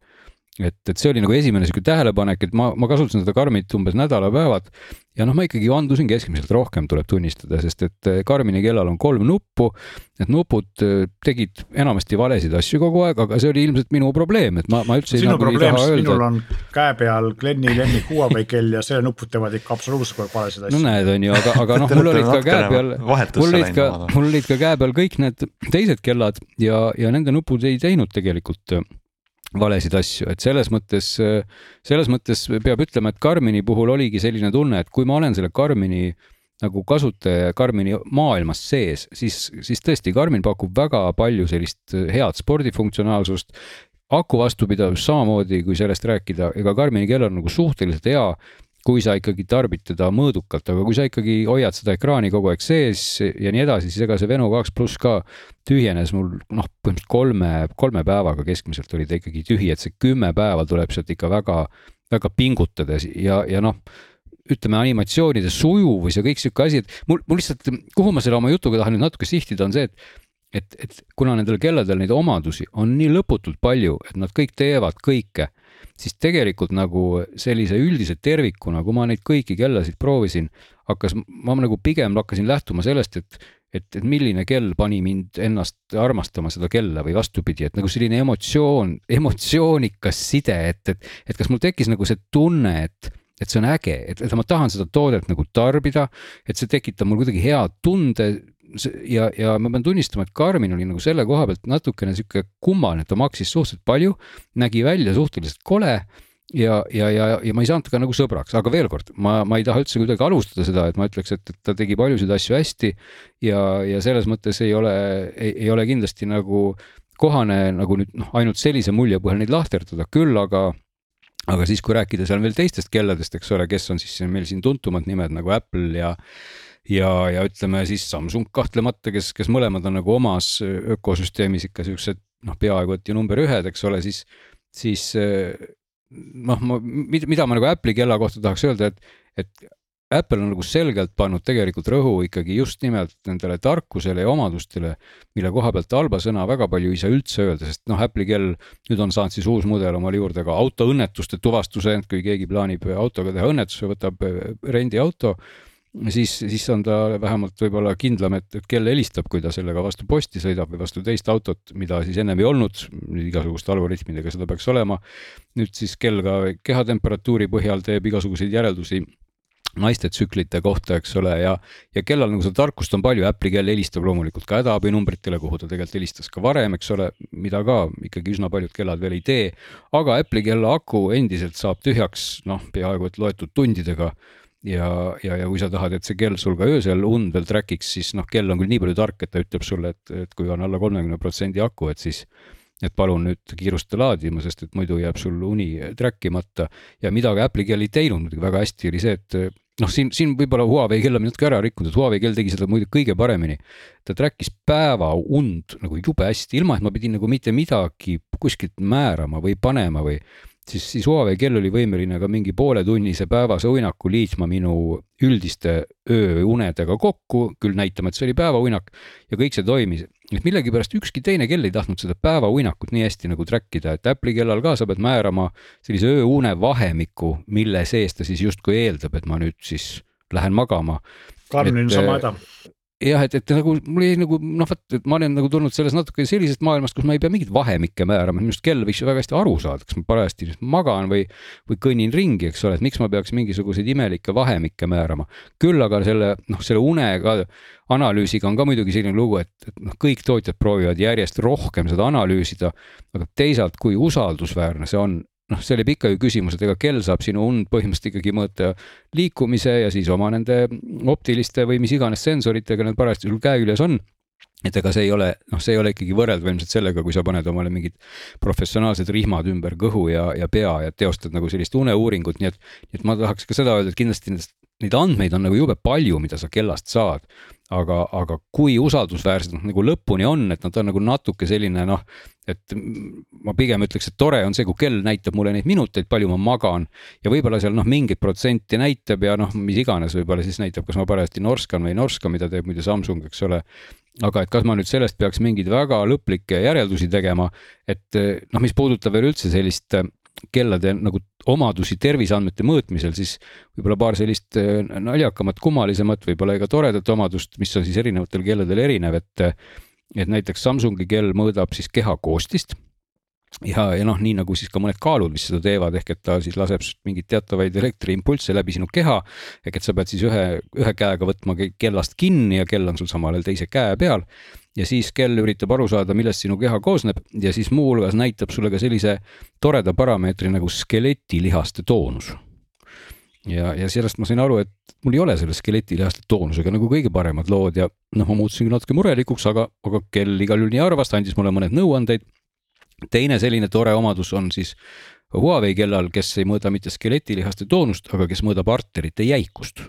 Speaker 2: et, et see oli nagu esimene sihuke tähelepanek, et ma, ma kasutasin seda Karmit umbes nädalapäevad ja noh, ma ikkagi vandusin keskmiselt rohkem, tuleb tunnistada, sest et eh, Karmini kellal on kolm nuppu. Need nupud eh, tegid enamasti valesid asju kogu aeg, aga see oli ilmselt minu probleem, et ma, ma üldse
Speaker 4: sinu nagu probleem, sest minul on käe peal Glenni lemmik Huawei kell ja selle nupud teevad ikka absoluutselt kogu aeg valesid asju.
Speaker 2: no näed, on ju, aga, aga *laughs* noh, mul olid ka käe peal, mul olid ka, mul olid ka käe peal kõik need teised kellad ja, ja nende nupud ei teinud tegelikult valesid asju, et selles mõttes, selles mõttes peab ütlema, et Karmini puhul oligi selline tunne, et kui ma olen selle Karmini nagu kasutaja Karmini maailmas sees, siis, siis tõesti, Karmin pakub väga palju sellist head spordifunktsionaalsust, aku vastupidavus samamoodi, kui sellest rääkida, ega Karmini kell on nagu suhteliselt hea kui sa ikkagi tarbid teda mõõdukalt, aga kui sa ikkagi hoiad seda ekraani kogu aeg sees ja nii edasi, siis ega see Venu kaks pluss ka tühjenes mul noh, põhimõtteliselt kolme, kolme päevaga keskmiselt oli ta ikkagi tühi, et see kümme päeva tuleb sealt ikka väga, väga pingutades ja, ja noh ütleme, animatsioonide sujuvus ja kõik sihuke asi, et mul, mul lihtsalt, kuhu ma selle oma jutuga tahan nüüd natuke sihtida, on see, et et, et kuna nendel kelladel neid omadusi on nii lõputult palju, et nad kõik teevad kõike siis tegelikult nagu sellise üldise tervikuna, kui ma neid kõiki kellasid proovisin, hakkas, ma nagu pigem hakkasin lähtuma sellest, et, et, et milline kell pani mind ennast armastama seda kella või vastupidi, et nagu selline emotsioon, emotsioonikas side, et, et, et kas mul tekkis nagu see tunne, et et see on äge, et, et ma tahan seda toodet nagu tarbida, et see tekitab mul kuidagi hea tunde ja, ja ma pean tunnistama, et Karmin oli nagu selle koha pealt natukene sihuke kummaline, ta maksis suhteliselt palju, nägi välja suhteliselt kole ja, ja, ja, ja ma ei saanud temaga nagu sõbraks, aga veel kord, ma, ma ei taha üldse kuidagi alustada seda, et ma ütleks, et, et ta tegi paljusid asju hästi ja, ja selles mõttes ei ole, ei ole kindlasti nagu kohane nagu nüüd noh, ainult sellise mulje põhjal neid lahterdada, küll aga aga siis, kui rääkida seal veel teistest kelladest, eks ole, kes on siis meil siin tuntumad nimed nagu Apple ja ja, ja ütleme siis Samsung kahtlemata, kes, kes mõlemad on nagu omas ökosüsteemis ikka siuksed noh, peaaegu et ju number ühed, eks ole, siis, siis noh, ma, mida ma nagu Apple'i kella kohta tahaks öelda, et, et Apple on nagu selgelt pannud tegelikult rõhu ikkagi just nimelt nendele tarkusele ja omadustele, mille koha pealt halba sõna väga palju ei saa üldse öelda, sest noh, Apple'i kell nüüd on saanud siis uus mudel omale juurde ka autoõnnetuste tuvastuse, kui keegi plaanib autoga teha õnnetuse, võtab rendiauto siis, siis on ta vähemalt võib-olla kindlam, et, et kell helistab, kui ta sellega vastu posti sõidab või vastu teist autot, mida siis ennem ei olnud, igasuguste algoritmidega seda peaks olema. nüüd siis kell ka kehatemperatuuri põhjal teeb igasuguseid järeldusi naiste tsüklite kohta, eks ole, ja, ja kellal nagu seda tarkust on palju, Apple'i kell helistab loomulikult ka hädaabinumbritele, kuhu ta tegelikult helistas ka varem, eks ole, mida ka ikkagi üsna paljud kellad veel ei tee. aga Apple'i kella aku endiselt saab tühjaks, noh, peaaegu et loetud tundidega ja, ja, ja kui sa tahad, et see kell sul ka öösel und veel track'iks, siis noh, kell on küll nii palju tark, et ta ütleb sulle, et, et kui on alla kolmekümne protsendi aku, et siis et palun nüüd kiirusta laadima, sest et muidu jääb sul uni track imata ja mida ka Apple'i kell ei teinud muidugi väga hästi, oli see, et noh, siin, siin võib-olla Huawei kell on natuke ära rikkunud, et Huawei kell tegi seda muidu kõige paremini. ta track'is päeva und nagu jube hästi, ilma et ma pidin nagu mitte midagi kuskilt määrama või panema või siis, siis Huawei kell oli võimeline ka mingi pooletunnise päevase uinaku liitma minu üldiste ööunedega kokku, küll näitama, et see oli päevauinak ja kõik see toimis. et millegipärast ükski teine kell ei tahtnud seda päevauinakut nii hästi nagu track ida, et Apple'i kellal ka sa pead määrama sellise ööune vahemiku, mille sees ta siis justkui eeldab, et ma nüüd siis lähen magama.
Speaker 4: Karlil on sama häda
Speaker 2: jah, et, et nagu mul jäi nagu noh, vot, et ma olen nagu tulnud selles natuke sellisest maailmast, kus ma ei pea mingit vahemikke määrama, minu arust kell võiks ju väga hästi aru saada, kas ma parajasti magan või, või kõnnin ringi, eks ole, et miks ma peaks mingisuguseid imelikke vahemikke määrama. küll aga selle noh, selle unega analüüsiga on ka muidugi selline lugu, et, et noh, kõik tootjad proovivad järjest rohkem seda analüüsida, aga teisalt, kui usaldusväärne see on, noh, seal jääb ikka ju küsimus, et ega kell saab sinu und põhimõtteliselt ikkagi mõõta liikumise ja siis oma nende optiliste või mis iganes sensoritega need parajasti sul käe küljes on. Et ega see ei ole, noh, see ei ole ikkagi võrreldav ilmselt sellega, kui sa paned omale mingid professionaalsed rihmad ümber kõhu ja, ja pea ja teostad nagu sellist uneuuringut, nii et, et ma tahaks ka seda öelda, et kindlasti nendest, neid andmeid on nagu jube palju, mida sa kellast saad aga, aga kui usaldusväärsed nad nagu lõpuni on, et nad on nagu natuke selline noh, et ma pigem ütleks, et tore on see, kui kell näitab mulle neid minuteid, palju ma magan ja võib-olla seal noh, mingit protsenti näitab ja noh, mis iganes, võib-olla siis näitab, kas ma parajasti norskan või ei norska, mida teeb muide Samsung, eks ole. aga et kas ma nüüd sellest peaks mingeid väga lõplikke järeldusi tegema, et noh, mis puudutab veel üldse sellist kellade nagu omadusi terviseandmete mõõtmisel, siis võib-olla paar sellist äh, naljakamat, kummalisemat, võib-olla ka toredat omadust, mis on siis erinevatel kelladel erinev, et et näiteks Samsungi kell mõõdab siis keha koostist ja, ja noh, nii nagu siis ka mõned kaalud, mis seda teevad, ehk et ta siis laseb mingeid teatavaid elektriimpulsse läbi sinu keha. ehk et sa pead siis ühe, ühe käega võtma kellast kinni ja kell on sul samal ajal teise käe peal ja siis kell üritab aru saada, millest sinu keha koosneb ja siis muuhulgas näitab sulle ka sellise toreda parameetri nagu skeletilihaste toonus. ja, ja sellest ma sain aru, et mul ei ole selle skeletilihaste toonusega nagu kõige paremad lood ja noh, ma muutusingi natuke murelikuks, aga, aga kell igal juhul nii arvas, ta andis mulle mõned nõuandeid. Teine selline tore omadus on siis Huawei kellal, kes ei mõõda mitte skeletilihaste toonust, aga kes mõõdab arterite jäikust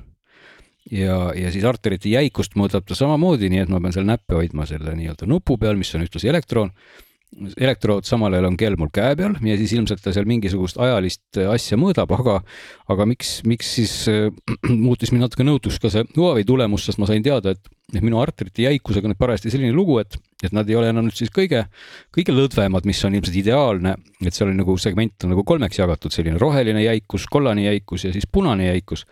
Speaker 2: ja, ja siis arterite jäikust mõõdab ta samamoodi, nii et ma pean seal näppe hoidma selle nii-öelda nupu peal, mis on ühtlasi elektroon. Elektrood samal ajal on kell mul käe peal ja siis ilmselt ta seal mingisugust ajalist asja mõõdab, aga, aga miks, miks siis äh, *clears throat* muutis mind natuke nõutuks ka see Huawei tulemus, sest ma sain teada, et et minu arterite jäikusega on nüüd parajasti selline lugu, et, et nad ei ole enam nüüd siis kõige, kõige lõdvemad, mis on ilmselt ideaalne, et seal on nagu segment on nagu kolmeks jagatud, selline roheline jäikus, kollane jäikus ja siis punane jäikus.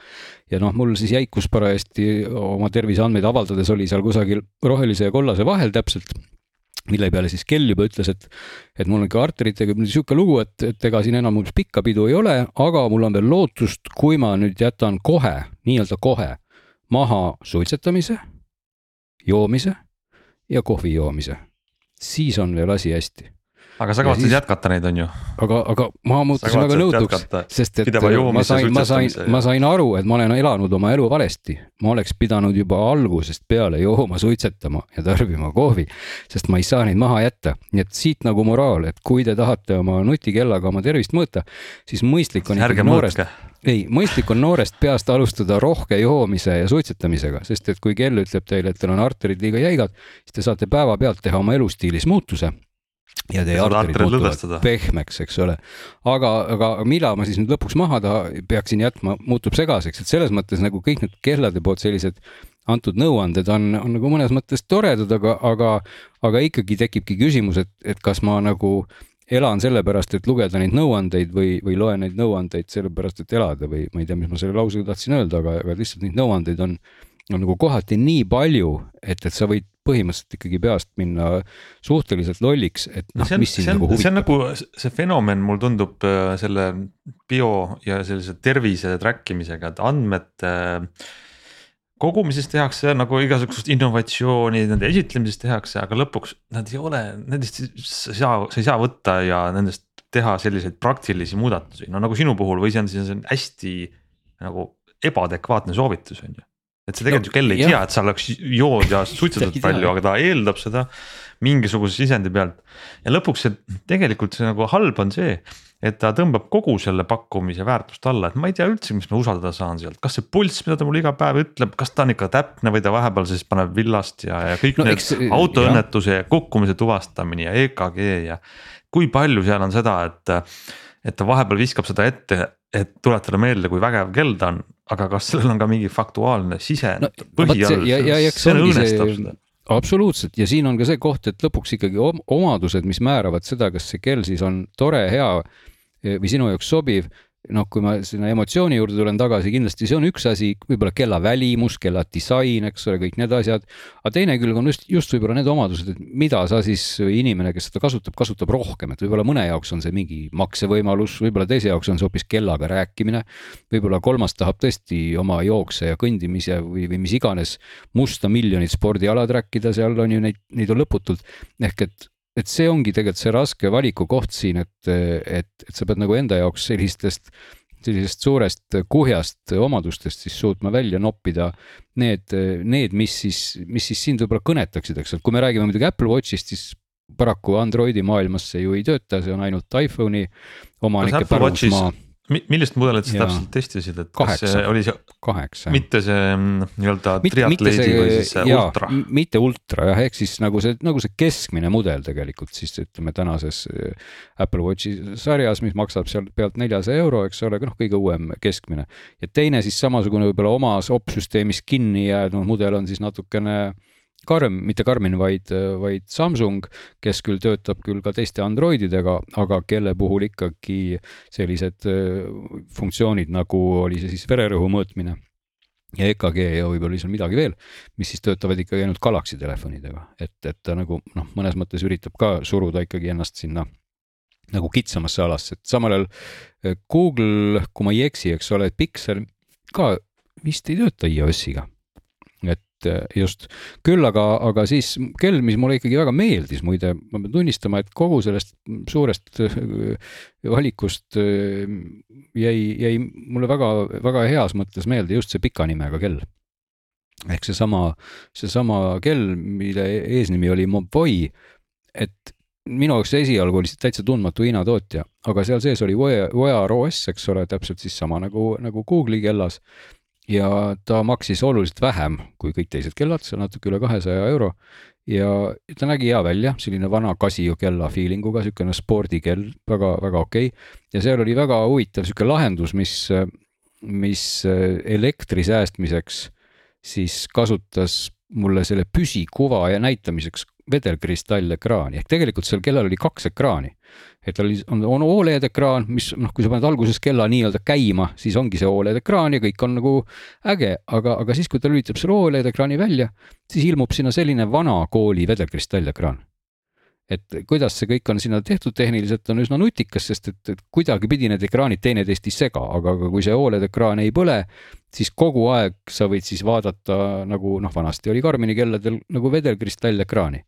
Speaker 2: ja noh, mul siis jäikus parajasti oma terviseandmeid avaldades oli seal kusagil rohelise ja kollase vahel täpselt mille peale siis kell juba ütles, et, et mul on ikka arteritega niisugune lugu, et, et ega siin enam pikka pidu ei ole, aga mul on veel lootust, kui ma nüüd jätan kohe, nii-öelda kohe maha suitsetamise joomise ja kohvi joomise, siis on veel asi hästi
Speaker 1: aga sa kavatsed siis... jätkata neid, on ju?
Speaker 2: aga, aga ma muutusin väga nõutuks, sest et ma sain, ma sain, ma sain aru, et ma olen elanud oma elu valesti. ma oleks pidanud juba algusest peale jooma, suitsetama ja tarbima kohvi, sest ma ei saa neid maha jätta. nii et siit nagu moraal, et kui te tahate oma nutikellaga oma tervist mõõta, siis mõistlik on ikkagi noorest, ei, mõistlik on noorest peast alustada rohke joomise ja suitsetamisega, sest et kui kell ütleb teile, et teil on arterid liiga jäigad, siis te saate päevapealt teha oma elustiilis muutuse ja teie arterid muutuvad pehmeks, eks ole. aga, aga millal ma siis nüüd lõpuks maha taha peaksin jätma, muutub segaseks, et selles mõttes nagu kõik need kellade poolt sellised antud nõuanded on, on nagu mõnes mõttes toredad, aga, aga, aga ikkagi tekibki küsimus, et, et kas ma nagu elan sellepärast, et lugeda neid nõuandeid või, või loen neid nõuandeid sellepärast, et elada või ma ei tea, mis ma selle lausega tahtsin öelda, aga, aga lihtsalt neid nõuandeid on, on nagu kohati nii palju, et, et sa võid põhimõtteliselt ikkagi peast minna suhteliselt lolliks, et noh, mis sind nagu huvitab.
Speaker 1: see on nagu see fenomen, mulle tundub äh, selle bio ja sellise tervise track imisega, et andmete äh, kogumises tehakse nagu igasugust innovatsiooni, nende esitlemises tehakse, aga lõpuks nad ei ole, nendest sa ei saa, sa ei saa võtta ja nendest teha selliseid praktilisi muudatusi, no nagu sinu puhul või see on siis hästi nagu ebaadekvaatne soovitus on ju. Et see tegelikult ju no, kell ei jah. tea, et sa oleks jood ja *laughs* suitsetad palju, aga ta eeldab seda mingisuguse sisendi pealt. ja lõpuks see tegelikult see nagu halb on see, et ta tõmbab kogu selle pakkumise väärtust alla, et ma ei tea üldse, miks ma usaldada saan sealt, kas see pulss, mida ta mulle iga päev ütleb, kas ta on ikka täpne või ta vahepeal siis paneb villast ja, ja kõik no, need eks, autoõnnetuse ja kukkumise tuvastamine ja EKG ja. kui palju seal on seda, et et ta vahepeal viskab seda ette, et tuletada meelde, kui vägev kell ta on, aga kas sellel on ka mingi faktuaalne sise no, põhi all, see õõnestab seda.
Speaker 2: absoluutselt. Ja siin on ka see koht, et lõpuks ikkagi omadused, mis määravad seda, kas see kell siis on tore, hea või sinu jaoks sobiv noh, kui ma sinna emotsiooni juurde tulen tagasi, kindlasti see on üks asi, võib-olla kella välimus, kella disain, eks ole, kõik need asjad. aga teine külg on just, just võib-olla need omadused, et mida sa siis, inimene, kes seda kasutab, kasutab rohkem, et võib-olla mõne jaoks on see mingi maksevõimalus, võib-olla teise jaoks on see hoopis kellaga rääkimine. võib-olla kolmas tahab tõesti oma jookse ja kõndimise või, või mis iganes musta miljonit spordiala track ida, seal on ju neid, neid on lõputult. ehk et et see ongi tegelikult see raske valikukoht siin, et, et, et sa pead nagu enda jaoks sellistest, sellisest suurest kuhjast omadustest siis suutma välja noppida need, need, mis siis, mis siis sind võib-olla kõnetaksid, eks, et kui me räägime muidugi Apple Watchist, siis paraku Androidi maailmas see ju ei tööta, see on ainult iPhone'i omanike pärusmaa
Speaker 1: millist mudelit sa täpselt testisid, et
Speaker 2: kaheksa,
Speaker 1: kas see oli see, mitte see mm, nii-öelda triatleedi või siis see jaa, ultra?
Speaker 2: mitte ultra jah, ehk siis nagu see, nagu see keskmine mudel tegelikult siis ütleme tänases äh, Apple Watchi sarjas, mis maksab seal pealt neljasaja euro, eks ole, noh, kõige uuem keskmine. ja teine siis samasugune võib-olla omas opsüsteemis kinni jäänud mudel on siis natukene karm, mitte Karmin, vaid, vaid Samsung, kes küll töötab küll ka teiste Androididega, aga kelle puhul ikkagi sellised äh, funktsioonid nagu oli see siis vererõhu mõõtmine ja EKG ja võib-olla seal midagi veel, mis siis töötavad ikkagi ainult Galaxy telefonidega, et, et ta nagu noh, mõnes mõttes üritab ka suruda ikkagi ennast sinna nagu kitsamasse alasse, et samal ajal äh, Google, kui ma ei eksi, eks ole, Pixel ka vist ei tööta iOS-iga just, küll aga, aga siis kell, mis mulle ikkagi väga meeldis, muide, ma pean tunnistama, et kogu sellest suurest eh, valikust eh, jäi, jäi mulle väga, väga heas mõttes meelde just see pika nimega kell. ehk seesama, seesama kell, mille eesnimi oli Mobvoi, et minu jaoks esialgu oli see täitsa tundmatu Hiina tootja, aga seal sees oli Wear OS, eks ole, täpselt siis sama nagu, nagu Google'i kellas ja ta maksis oluliselt vähem kui kõik teised kellad, see on natuke üle kahesaja euro. ja ta nägi hea välja, selline vana Casio kella feeling uga, niisugune spordikell väga,, väga-väga okei okay.. ja seal oli väga huvitav niisugune lahendus, mis, mis elektri säästmiseks siis kasutas mulle selle püsikuva ja näitamiseks vedelkristallekraani ehk tegelikult seal kellal oli kaks ekraani. Et tal on, on Oled ekraan, mis noh, kui sa paned alguses kella nii-öelda käima, siis ongi see Oled ekraan ja kõik on nagu äge, aga, aga siis, kui ta lülitab selle Oled ekraani välja, siis ilmub sinna selline vana kooli vedelkristallekraan. Et kuidas see kõik on sinna tehtud tehniliselt, on üsna nutikas, sest et, et kuidagipidi need ekraanid teineteist ei sega, aga, aga kui see Oled ekraan ei põle, siis kogu aeg sa võid siis vaadata nagu noh, vanasti oli Karmini kelladel nagu vedelkristallekraani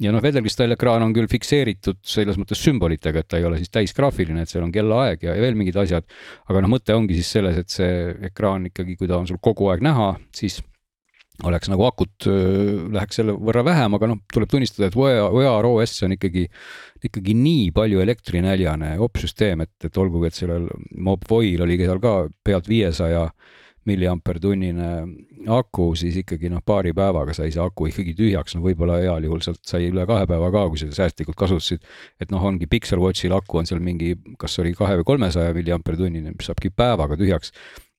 Speaker 2: ja noh, vedelkristalliekraan on küll fikseeritud selles mõttes sümbolitega, et ta ei ole siis täisgraafiline, et seal on kellaaeg ja, ja veel mingid asjad. aga noh, mõte ongi siis selles, et see ekraan ikkagi, kui ta on sul kogu aeg näha, siis oleks nagu akut läheks selle võrra vähem, aga noh, tuleb tunnistada, et Wear OS on ikkagi, ikkagi nii palju elektrinäljane opsüsteem, et, et olgugi, et sellel Mobvoil oli seal ka pealt viiesaja 500 milliampertunnine aku, siis ikkagi noh, paari päevaga sai see aku ikkagi tühjaks, no võib-olla heal juhul sealt sai üle kahe päeva ka, kui seda säästlikult kasutasid. et noh, ongi Pixel Watchil aku on seal mingi, kas oli kahe või kolmesaja milliampertunnine, mis saabki päevaga tühjaks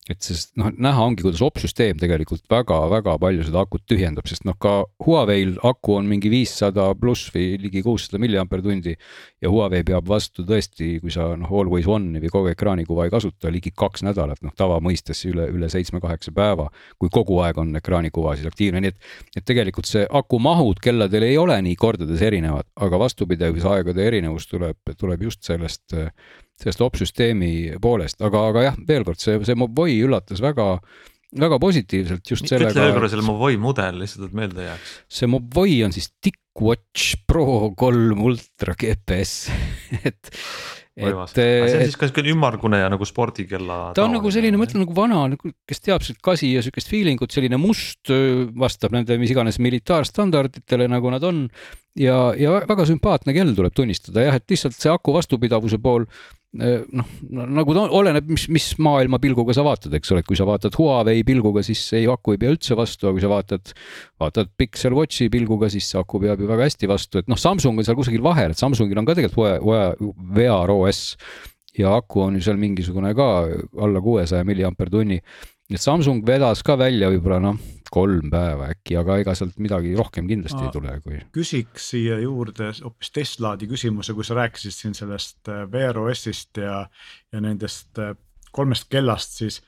Speaker 2: et sest noh, näha ongi, kuidas opsüsteem tegelikult väga-väga palju seda akut tühjendab, sest noh, ka Huawei'l aku on mingi viissada pluss või ligi kuussada milliampertundi. ja Huawei peab vastu tõesti, kui sa noh, always on'i või kogu ekraanikuva ei kasuta, ligi kaks nädalat, noh tavamõistes üle, üle seitsme-kaheksa päeva. kui kogu aeg on ekraanikuva siis aktiivne, nii et, et tegelikult see akumahud kelladel ei ole nii kordades erinevad, aga vastupidavusaegade erinevus tuleb, tuleb just sellest sellest opsüsteemi poolest, aga, aga jah, veel kord see, see Mobvoi üllatas väga, väga positiivselt just
Speaker 1: sellega. ütle veel korra selle Mobvoi mudel lihtsalt, et meelde jääks.
Speaker 2: see Mobvoi on siis TicWatch Pro kolm Ultra GPS *laughs* et
Speaker 1: et. see on siis ka siukene ümmargune ja nagu spordikella.
Speaker 2: ta on nagu selline, ma ütlen nagu vana, nagu kes teab siukest kasi ja siukest feeling ut, selline must, vastab nende mis iganes militaarstandarditele, nagu nad on. ja, ja väga sümpaatne kell tuleb tunnistada jah, et lihtsalt see aku vastupidavuse pool noh, nagu ta oleneb, mis, mis maailma pilguga sa vaatad, eks ole, et kui sa vaatad Huawei pilguga, siis ei aku ei pea üldse vastu, aga kui sa vaatad, vaatad Pixel Watchi pilguga, siis see aku peab ju väga hästi vastu, et noh, Samsung on seal kusagil vahel, et Samsungil on ka tegelikult Wear OS ja aku on ju seal mingisugune ka alla kuuesaja milliampertunni. Samsung vedas ka välja võib-olla noh, kolm päeva äkki, aga ega sealt midagi rohkem kindlasti Ma ei tule, kui.
Speaker 4: küsiks siia juurde hoopis Teslaadi küsimuse, kui sa rääkisid siin sellest äh, Wear OS-ist ja, ja nendest äh, kolmest kellast, siis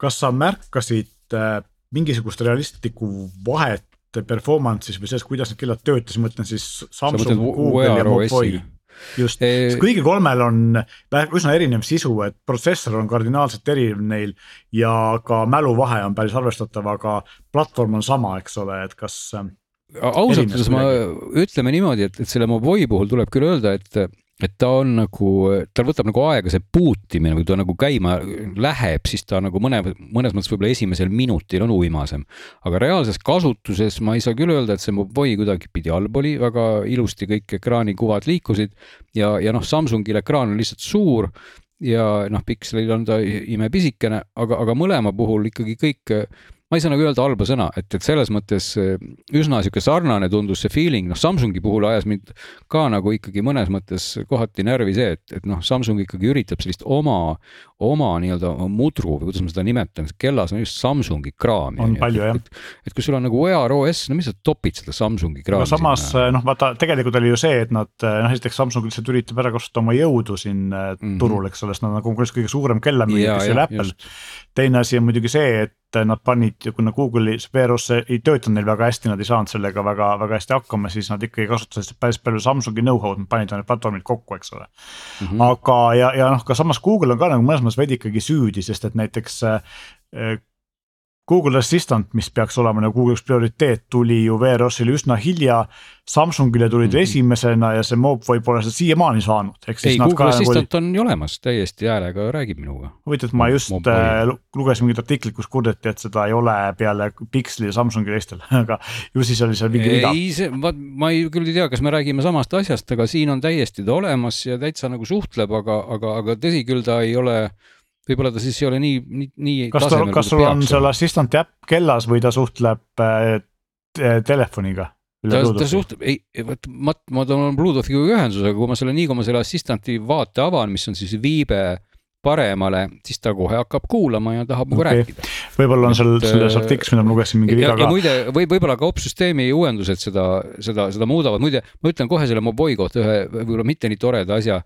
Speaker 4: kas sa märkasid äh, mingisugust realistlikku vahet performance'is või selles, kuidas need kellad töötasid, ma mõtlen siis Samsung, Google ja Mobile just e..., kõigil kolmel on üsna erinev sisu, et protsessor on kardinaalselt erinev neil ja ka mäluvahe on päris arvestatav, aga platvorm on sama, eks ole, et kas.
Speaker 2: ausalt öeldes ma, ütleme niimoodi, et, et selle Moboi puhul tuleb küll öelda, et et ta on nagu, tal võtab nagu aega see puutimine, kui ta nagu käima läheb, siis ta nagu mõne, mõnes mõttes võib-olla esimesel minutil on uimasem. aga reaalses kasutuses ma ei saa küll öelda, et see Moboi kuidagipidi halb oli, väga ilusti kõik ekraanikuvad liikusid ja, ja noh, Samsungil ekraan on lihtsalt suur ja noh, pikslil on ta imepisikene, aga, aga mõlema puhul ikkagi kõik ma ei saa nagu öelda halba sõna, et, et selles mõttes eh, üsna sihuke sarnane tundus see feeling, noh Samsungi puhul ajas mind ka nagu ikkagi mõnes mõttes kohati närvi see, et, et noh, Samsung ikkagi üritab sellist oma, oma nii-öelda mudru või kuidas ma seda nimetan, kellas on just Samsungi kraami.
Speaker 4: on palju jah.
Speaker 2: et kui sul on nagu Wear OS, no mis sa topid seda Samsungi kraami.
Speaker 4: no samas noh, vaata tegelikult oli ju see, et nad noh, esiteks Samsung lihtsalt üritab ära kasutada oma jõudu siin mm -hmm. turul, eks ole, sest nad on konkurentsis kõige suurem kellamüüja, kes ei ole Apple. teine asi on muidugi see, et nad panid, kuna Google'i Veros ei töötanud neil väga hästi, nad ei saanud sellega väga, väga hästi hakkama, siis nad ikkagi kasutasid päris palju Samsungi know-how'd, nad panid need platvormid kokku, eks ole mm. -hmm. aga, ja, ja noh, ka samas Google on ka nagu mõnes mõttes veidi ikkagi süüdi, sest et näiteks äh, Google Assistant, mis peaks olema nagu Google üks prioriteet, tuli ju VROS-ile üsna hilja. Samsungile tulid mm -hmm. esimesena ja see mob võib-olla seda siiamaani saanud.
Speaker 2: ei, Google Assistant oli... on ju olemas, täiesti häälega räägib minuga.
Speaker 4: huvitav, et ma just äh, lugesin mingit artiklit, kus kurdeti, et seda ei ole peale Pixli ja Samsungi teistel *laughs* aga ju siis oli seal mingi viga.
Speaker 2: ei, see, ma, ma ei, küll ei tea, kas me räägime samast asjast, aga siin on täiesti ta olemas ja täitsa nagu suhtleb, aga, aga, aga tõsi küll, ta ei ole võib-olla ta siis ei ole nii, nii, nii.
Speaker 4: kas ta, kas sul on seal assistant'i äpp kellas või ta suhtleb äh, telefoniga?
Speaker 2: ta, ta suhtleb, ei, vot ma, ma toon Bluetoothiga ühendusega, kui ma selle, nii kui ma selle assistant'i vaate avan, mis on siis viibe paremale, siis ta kohe hakkab kuulama ja tahab minuga okay. rääkida.
Speaker 4: võib-olla on seal selles äh, artiklis, mida ma lugesin, mingi viga
Speaker 2: ka. muide, või võib-olla ka opsüsteemi uuendused seda, seda, seda muudavad, muide, ma ütlen kohe selle Moboi kohta ühe võib-olla mitte nii toreda asja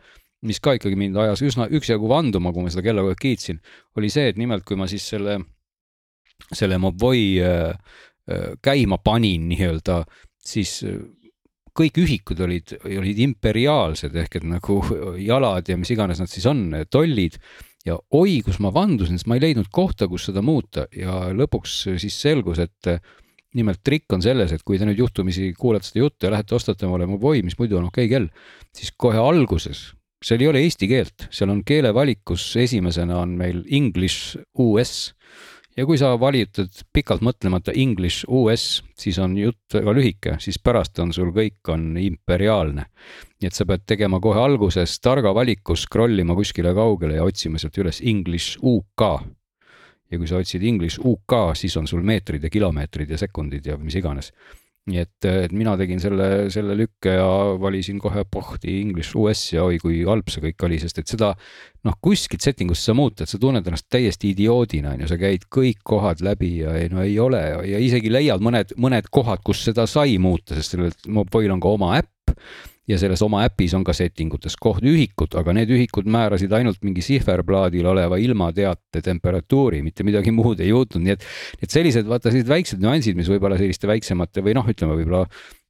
Speaker 2: mis ka ikkagi mind ajas üsna üksjagu vanduma, kui ma seda kella kogu aeg kiitsin, oli see, et nimelt, kui ma siis selle, selle Moboi äh, äh, käima panin nii-öelda, siis äh, kõik ühikud olid, olid imperiaalsed ehk et nagu jalad ja mis iganes nad siis on, tollid. ja oi, kus ma vandusin, sest ma ei leidnud kohta, kus seda muuta ja lõpuks siis selgus, et nimelt trikk on selles, et kui te nüüd juhtumisi kuulete seda juttu ja lähete ostate omale Moboi, mis muidu on okei okay kell, siis kohe alguses seal ei ole eesti keelt, seal on keelevalikus esimesena on meil English US ja kui sa valitad pikalt mõtlemata English US, siis on jutt väga lühike, siis pärast on sul kõik on imperiaalne. nii et sa pead tegema kohe alguses targa valiku, scroll ima kuskile kaugele ja otsima sealt üles English UK. ja kui sa otsid English UK, siis on sul meetrid ja kilomeetrid ja sekundid ja mis iganes nii et, et mina tegin selle, selle lükke ja valisin kohe pohti English US ja oi kui halb see kõik oli, sest et seda noh, kuskilt setting ust sa muuta, et sa tunned ennast täiesti idioodina, on ju, sa käid kõik kohad läbi ja ei, no ei ole ja isegi leiad mõned, mõned kohad, kus seda sai muuta, sest sellel mobiil on ka oma äpp ja selles oma äpis on ka setting utes kohtühikud, aga need ühikud määrasid ainult mingi sihverplaadil oleva ilmateate temperatuuri, mitte midagi muud ei juhtunud, nii et. et sellised vaata sellised väiksed nüansid, mis võib-olla selliste väiksemate või noh, ütleme võib-olla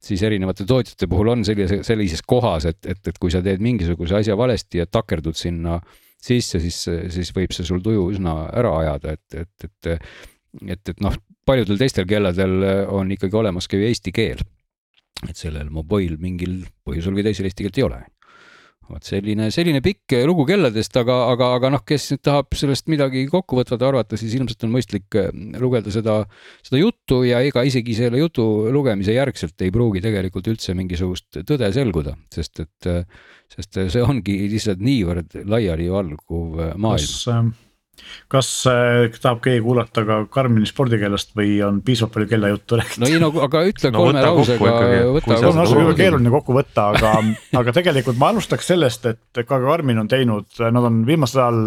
Speaker 2: siis erinevate tootjate puhul on sellise, sellises kohas, et, et, et kui sa teed mingisuguse asja valesti ja takerdud sinna sisse, siis, siis võib see sul tuju üsna ära ajada, et, et, et et, et noh, paljudel teistel kelladel on ikkagi olemas ka ju eesti keel et sellel mobiil mingil põhjusel või teisel eesti keelt ei ole. vot selline, selline pikk lugu kelladest, aga, aga, aga noh, kes nüüd tahab sellest midagi kokkuvõtvalt arvata, siis ilmselt on mõistlik äh, lugeda seda, seda juttu ja ega isegi selle jutu lugemise järgselt ei pruugi tegelikult üldse mingisugust tõde selguda, sest et, sest see ongi lihtsalt niivõrd laialivalguv maailm.
Speaker 4: kas, kas äh, tahab keegi kuulata ka Karmini spordikeelest või on piisavalt palju kellajuttu räägitud?
Speaker 2: no ei no aga ütle no, kolme lausega.
Speaker 4: kolme lausega on keeruline kokku võtta, aga *laughs* aga tegelikult ma alustaks sellest, et ka Karmin on teinud, nad on viimasel ajal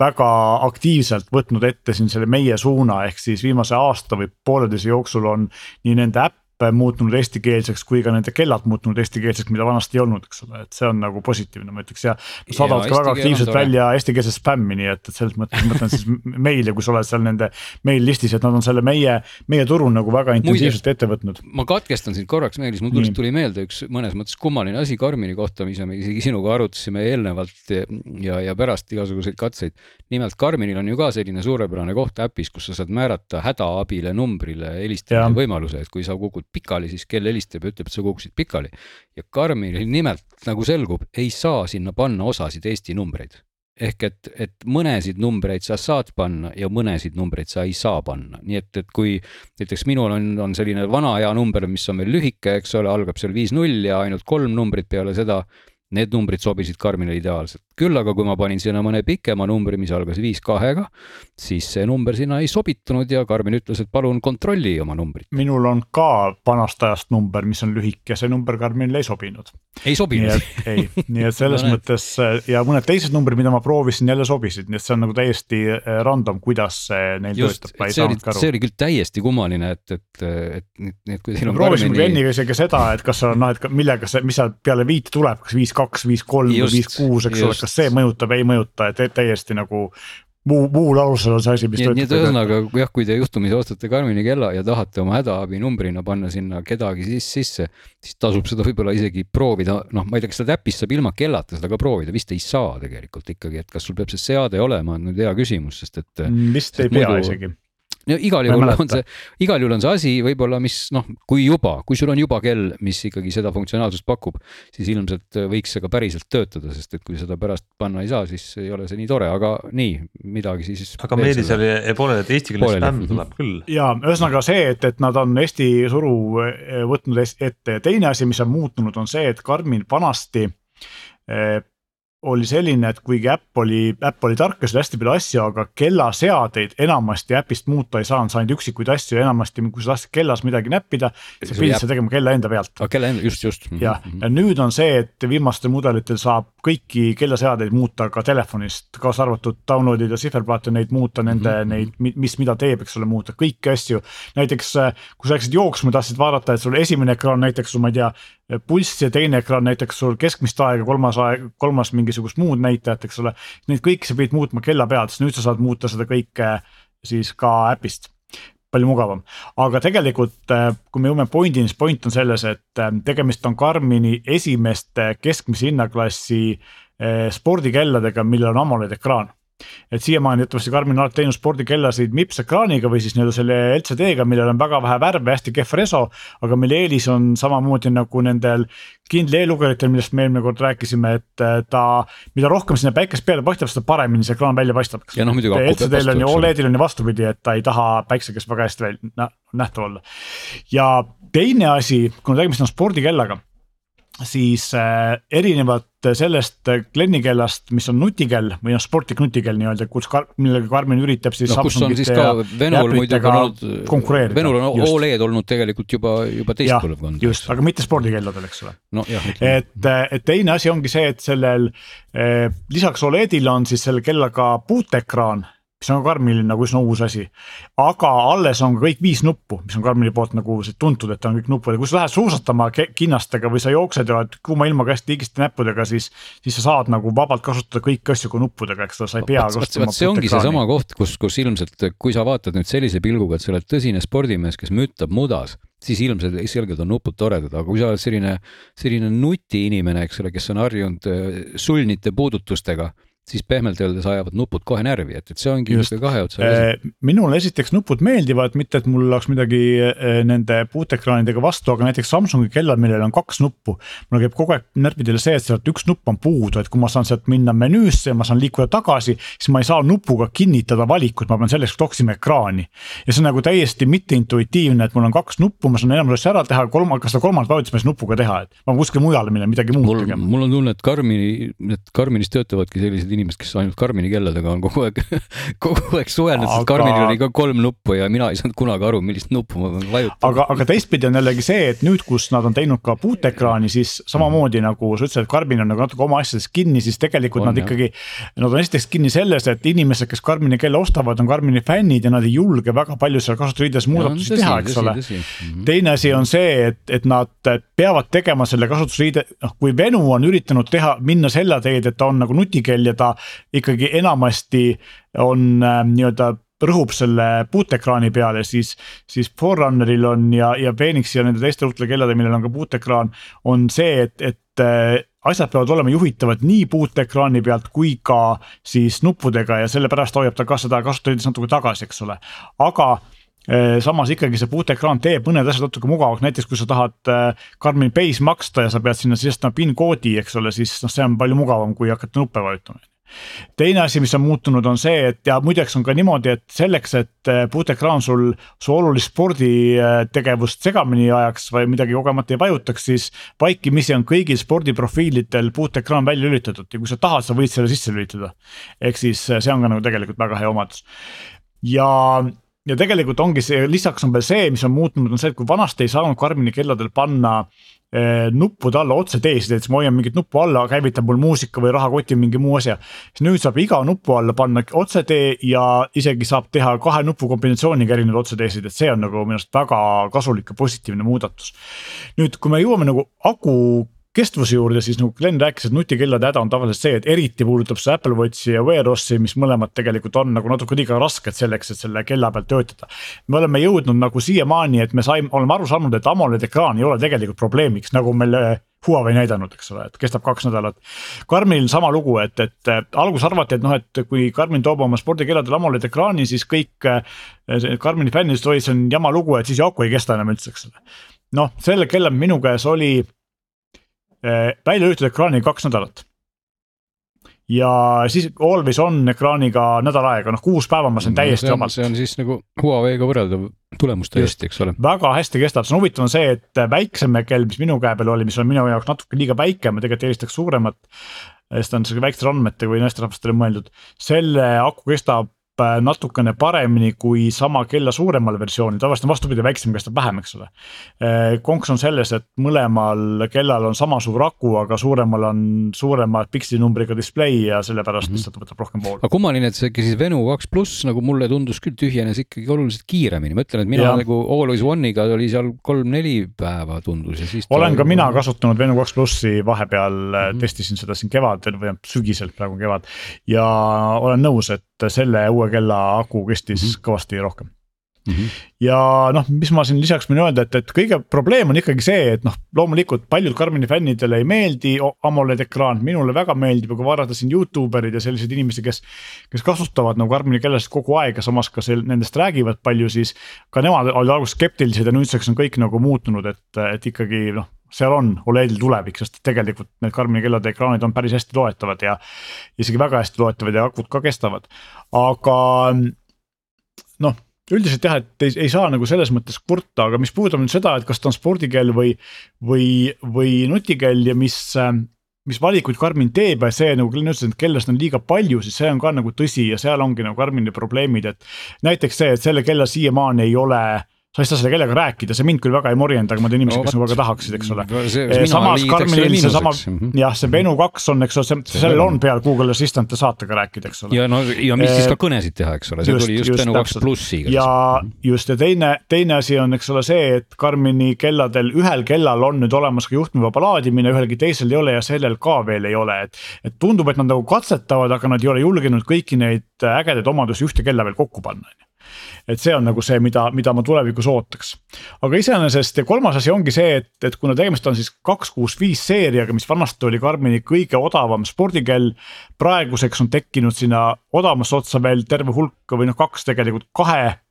Speaker 4: väga aktiivselt võtnud ette siin selle meie suuna, ehk siis viimase aasta või pooleteise jooksul on nii nende äpp muutunud eestikeelseks kui ka nende kellad muutunud eestikeelseks, mida vanasti ei olnud, eks ole, et see on nagu positiivne, ma ütleks ja. saadavad ka väga aktiivselt välja eestikeelset spämmi, nii et, et selles mõttes mõtlen siis meile, kui sa oled seal nende mail listis, et nad on selle meie, meie turu nagu väga intensiivselt ette võtnud.
Speaker 2: ma katkestan sind korraks, Meelis, mul tuli, tuli meelde üks mõnes mõttes kummaline asi Karmini kohta, mis me isegi sinuga arutasime eelnevalt ja, ja pärast igasuguseid katseid. nimelt Karminil on ju ka selline suurepärane koht äpis, kus sa saad määrata hädaabile numbrile helistamise võimaluse, et kui sa kukud pikali, siis kell helistab ja ütleb, et sa kukkusid pikali. ja Karminil nimelt, nagu selgub, ei saa sinna panna osasid Eesti numbreid. ehk et, et mõnesid numbreid sa saad panna ja mõnesid numbreid sa ei saa panna, nii et, et kui näiteks minul on, on selline vana hea number, mis on veel lühike, eks ole, algab seal viis null ja ainult kolm numbrit peale seda need numbrid sobisid Karminile ideaalselt. Küll aga kui ma panin sinna mõne pikema numbri, mis algas viis kahega, siis see number sinna ei sobitunud ja Karmin ütles, et palun kontrolli oma numbrit.
Speaker 4: minul on ka vanast ajast number, mis on lühike, see number Karminile ei sobinud.
Speaker 2: ei sobinud?
Speaker 4: ei, nii et selles no, mõttes ja mõned teised numbrid, mida ma proovisin, jälle sobisid, nii et see on nagu täiesti äh, random, kuidas see neil Just, töötab, ma ei saanud
Speaker 2: ka aru. see oli küll täiesti kummaline, et, et, et, et, et kui teil
Speaker 4: on. proovisime Karmini... Glenniga isegi seda, et kas on noh, et millega see, mis seal peale viite tuleb, kas viis, kaks, viis, kolm või viis, kuus, eks ole, kas see mõjutab, ei mõjuta, et täiesti nagu muu, muul alusel on see asi, mis
Speaker 2: nii, nii et ühesõnaga jah, kui te juhtumisi ostate Karmini kella ja tahate oma hädaabi numbrina panna sinna kedagi siis sisse, siis tasub seda võib-olla isegi proovida, noh, ma ei tea, kas seda äpist saab ilma kellata seda ka proovida, vist ei saa tegelikult ikkagi, et kas sul peab see seade olema, on nüüd hea küsimus, sest et.
Speaker 4: vist ei pea muidu... isegi
Speaker 2: no igal juhul on see, igal juhul on see asi võib-olla, mis noh, kui juba, kui sul on juba kell, mis ikkagi seda funktsionaalsust pakub, siis ilmselt võiks see ka päriselt töötada, sest et kui seda pärast panna ei saa, siis ei ole see nii tore, aga nii, midagi siis.
Speaker 1: aga Meelis oli pooleli, et eesti keeles spämm tuleb küll.
Speaker 4: ja ühesõnaga see, et, et nad on Eesti suru eh, võtnud ette, teine asi, mis on muutunud, on see, et Karmin vanasti eh, oli selline, et kuigi äpp oli, äpp oli tark ja seal hästi palju asju, aga kellaseadeid enamasti äpist muuta ei saanud, sa ainult üksikuid asju, enamasti kui sa tahtsid kellas midagi näppida, sa pidid seda tegema kella enda pealt.
Speaker 2: kella enda, just, just.
Speaker 4: jah, mhm. ja nüüd on see, et viimastel mudelitel saab kõiki kellaseadeid muuta ka telefonist, kaasa arvatud download ida sihverplaate, neid muuta, nende mm -hmm. neid, mis, mida teeb, eks ole, muuta kõiki asju. näiteks kui sa läksid jooksma, tahtsid vaadata, et sul esimene ekraan näiteks sul, ma ei tea, pulss ja teine ekraan näiteks sul keskmist aega, kolmas aeg, kolmas mingisugust muud näitajat, eks ole. Neid kõiki sa pidid muutma kella pealt, siis nüüd sa saad muuta seda kõike siis ka äpist palju mugavam, aga tegelikult kui me jõuame point'ini, siis point on selles, et tegemist on Karmini esimeste keskmise hinnaklassi eh, spordikelladega, millel on AMOLED ekraan et siiamaani ütlevasti Karmin on alati teinud spordikellasid MIPS ekraaniga või siis nii-öelda selle LCD-ga, millel on väga vähe värve, hästi kehv reso. aga mille eelis on samamoodi nagu nendel kindla e-lugeritel, millest me eelmine kord rääkisime, et äh, ta, mida rohkem sinna päikest peale paistab, seda paremini see ekraan välja paistab.
Speaker 2: ja noh muidugi.
Speaker 4: LCD-l on ju, Oledil on ju vastupidi, et ta ei taha päikse käes väga hästi välja nähtav olla. ja teine asi, kuna tegemist on spordikellaga siis äh, erinevalt sellest Glenni kellast, mis on nutikell või noh, sportlik nutikell nii-öelda, kus kar-, millega Karmen üritab siis.
Speaker 2: no kus on siis ka Venul muidugi olnud, Venul on
Speaker 4: just.
Speaker 2: Oled olnud tegelikult juba, juba teist põlvkonda.
Speaker 4: just, aga mitte spordikelladel, eks ole no,. et, et teine asi ongi see, et sellel eh, lisaks Oledile on siis selle kellaga puuteekraan mis on Karmil nagu üsna uus asi. aga alles on kõik viis nuppu, mis on Karmili poolt nagu tuntud, et on kõik nupud ja kui sa lähed suusatama kinnastega või sa jooksed ja oled kuuma ilmaga hästi higiste näppudega, siis. siis sa saad nagu vabalt kasutada kõiki asju ka nuppudega, eks ole, sa ei pea
Speaker 2: see ongi seesama koht, kus, kus ilmselt, kui sa vaatad nüüd sellise pilguga, et sa oled tõsine spordimees, kes müttab mudas siis ilmselt selgelt on nupud toredad, aga kui sa oled selline, selline nutiinimene, eks ole, kes on harjunud äh, sulnite puudutustega siis pehmelt öeldes ajavad nupud kohe närvi, et, et see ongi niisugune kahe otsaga
Speaker 4: asi. minule esiteks nupud meeldivad, mitte et mul oleks midagi nende puutekraanidega vastu, aga näiteks Samsungi kellal, millel on kaks nuppu. mul käib kogu aeg närvidele see, et sealt üks nupp on puudu, et kui ma saan sealt minna menüüsse ja ma saan liikuda tagasi, siis ma ei saa nupuga kinnitada valikut, ma pean selleks toksima ekraani. ja see on nagu täiesti mitteintuitiivne, et mul on kaks nuppu, ma saan enamus asju ära teha, kolma, kas seda kolmandat vajutust ma saa nupuga teha, et ma pean kuskile mujale minema, midagi muud tegema.
Speaker 2: mul on tunne, et Karmini, et Karminis töötavadki sellised inimest, kes ainult Karmini kelladega on kogu aeg, *laughs* kogu aeg suhelnud aga..., sest Karminil oli ka kolm nuppu ja mina ei saanud kunagi aru, millist nuppu ma pean vajutama.
Speaker 4: aga, aga teistpidi on jällegi see, et nüüd, kus nad on teinud ka puuteekraani, siis samamoodi nagu sa ütlesid, et Karmin on nagu natuke oma asjades kinni, siis tegelikult on, nad ikkagi. Nad on esiteks kinni selles, et inimesed, kes Karmini kella ostavad, on Karmini fännid ja nad ei julge väga palju seal kasutusriides muudatusi teha, eks ole. Mhm. teine asi on see, et, et nad peavad tegema selle kasutusriide, noh kui Venu on üritanud teha, minna selle teed, et ta on nagu nutikell ja ta ikkagi enamasti on äh, nii-öelda rõhub selle puutekraani peale, siis, siis Forerunneril on ja, ja Phoenixi ja nende teiste suurte kellade, millel on ka puutekraan, on see, et, et äh, asjad peavad olema juhitavad nii puutekraani pealt kui ka siis nuppudega ja sellepärast hoiab ta ka seda kasutajat natuke tagasi, eks ole, aga äh, samas ikkagi see puuteekraan teeb mõned asjad natuke mugavaks, näiteks kui sa tahad Karmin Base maksta ja sa pead sinna sisestama PIN koodi, eks ole, siis noh, see on palju mugavam, kui hakata nuppe vajutama teine asi, mis on muutunud, on see, et ja muideks on ka niimoodi, et selleks, et äh, puutekraan sul su olulist sporditegevust segamini ajaks või midagi kogemata ei vajutaks, siis vaikimisi on kõigil spordiprofiilidel puutekraan välja lülitatud ja kui sa tahad, sa võid selle sisse lülitada. ehk siis äh, see on ka nagu tegelikult väga hea omadus. ja ja tegelikult ongi see, lisaks on veel see, mis on muutunud, on see, et kui vanasti ei saanud Karmini kelladel panna Eh, nuppude alla otse teesid, et siis ma hoian mingit nuppu alla, käivitab mul muusika või rahakoti mingi muu asja. siis nüüd saab iga nupu alla panna otsetee ja isegi saab teha kahe nupu kombinatsiooniga erinevaid otseteesid, et see on nagu minu arust väga kasulik ja positiivne muudatus. nüüd, kui me jõuame nagu aku kestvuse juurde, siis nagu Glen rääkis, et nutikellade häda on tavaliselt see, et eriti puudutab see Apple Watchi ja Wear OS-i, mis mõlemad tegelikult on nagu natuke liiga rasked selleks, et selle kella peal töötada. me oleme jõudnud nagu siiamaani, et me saime, oleme aru saanud, et AMOLED ekraan ei ole tegelikult probleemiks, nagu meil äh, Huawei näidanud, eks ole, et kestab kaks nädalat. Karminil sama lugu, et, et alguses arvati, et noh, et kui Karmin toob oma spordikelladele AMOLED ekraani, siis kõik äh, Karmini fännidest olid, see on jama lugu, et siis Yoko ei kesta enam üldse, eks ole. noh, selle kella minu käes oli Eh, välja lülitatud ekraaniga kaks nädalat. ja siis Always on ekraaniga nädal aega, noh kuus päeva ma sain täiesti
Speaker 2: no, vabalt. see on siis nagu Huawei'ga võrreldav tulemus täiesti, eks ole.
Speaker 4: väga hästi kestab, see on huvitav on see, et väiksem kell, mis minu käe peal oli, mis on minu jaoks natuke liiga väike, ma tegelikult eelistaks suuremat sest ta on sihuke väikestele andmetega või naisterahvastele mõeldud, selle aku kestab natukene paremini kui sama kella suuremal versioonil, tavaliselt on vastupidi, väiksem kestab vähem, eks ole. Äh, konks on selles, et mõlemal kellal on sama suur aku, aga suuremal on suurema pikslinumbriga display ja sellepärast mm -hmm. lihtsalt võtab rohkem voolu.
Speaker 2: aga kummaline, et see ikkagi siis Venu kaks pluss nagu mulle tundus küll tühjenes ikkagi oluliselt kiiremini, ma ütlen, et mina ja. nagu Always One'iga oli seal kolm-neli päeva tundus ja siis.
Speaker 4: olen ka mina kasutanud Venu kaks plussi vahepeal mm, -hmm. testisin seda siin kevadel või sügisel, praegu kevad ja olen nõus, et selle uue kella aku kestis mm -hmm. kõvasti rohkem. Mm -hmm. ja noh, mis ma siin lisaks võin öelda, et, et kõige probleem on ikkagi see, et noh, loomulikult paljud Karmini fännidele ei meeldi AMOLED ekraan, minule väga meeldib ja kui vaadata siin Youtube erid ja selliseid inimesi, kes. kes kasutavad nagu Karmini kellasid kogu aeg ja samas ka sel, nendest räägivad palju, siis ka nemad olid alguses skeptilised ja nüüdseks on kõik nagu muutunud, et, et ikkagi noh seal on Oledil tulevik, sest tegelikult need Karmini kellade ekraanid on päris hästi loetavad ja. isegi väga hästi loetavad ja akud ka kestavad, aga noh üldiselt jah, et ei, ei saa nagu selles mõttes kurta, aga mis puudutab nüüd seda, et kas ta on spordikell või, või, või nutikell ja mis, mis valikuid Karmin teeb ja see nagu Glen ütles, et kellest on liiga palju, siis see on ka nagu tõsi ja seal ongi nagu Karmini probleemid, et. näiteks see, et selle kella siiamaani ei ole sa ei saa selle kellega rääkida, see mind küll väga ei morjenda, aga ma tean inimesi no,, kes nagu väga tahaksid, eks ole. samas Karmenil seesama, mhm. jah, see Venu kaks on, eks ole, see, sellel on peal Google Assistant ja saatega rääkida, eks ole.
Speaker 2: ja no ja mis siis ka kõnesid teha, eks ole, see just, tuli just, just Venu kaks plussiga.
Speaker 4: ja just ja teine, teine asi on, eks ole, see, et Karmini kelladel ühel kellal on nüüd olemas ka juhtmevaba laadimine, ühelgi teisel ei ole ja sellel ka veel ei ole, et. et tundub, et nad nagu katsetavad, aga nad ei ole julgenud kõiki neid ägedaid omadusi ühte kella veel kokku panna, on ju et see on nagu see, mida, mida ma tulevikus ootaks. aga iseenesest ja kolmas asi ongi see, et, et kuna tegemist on siis kaks, kuus, viis seeriaga, mis vanasti oli Karmini kõige odavam spordikell. praeguseks on tekkinud sinna odavamasse otsa veel terve hulk või noh, kaks tegelikult kahe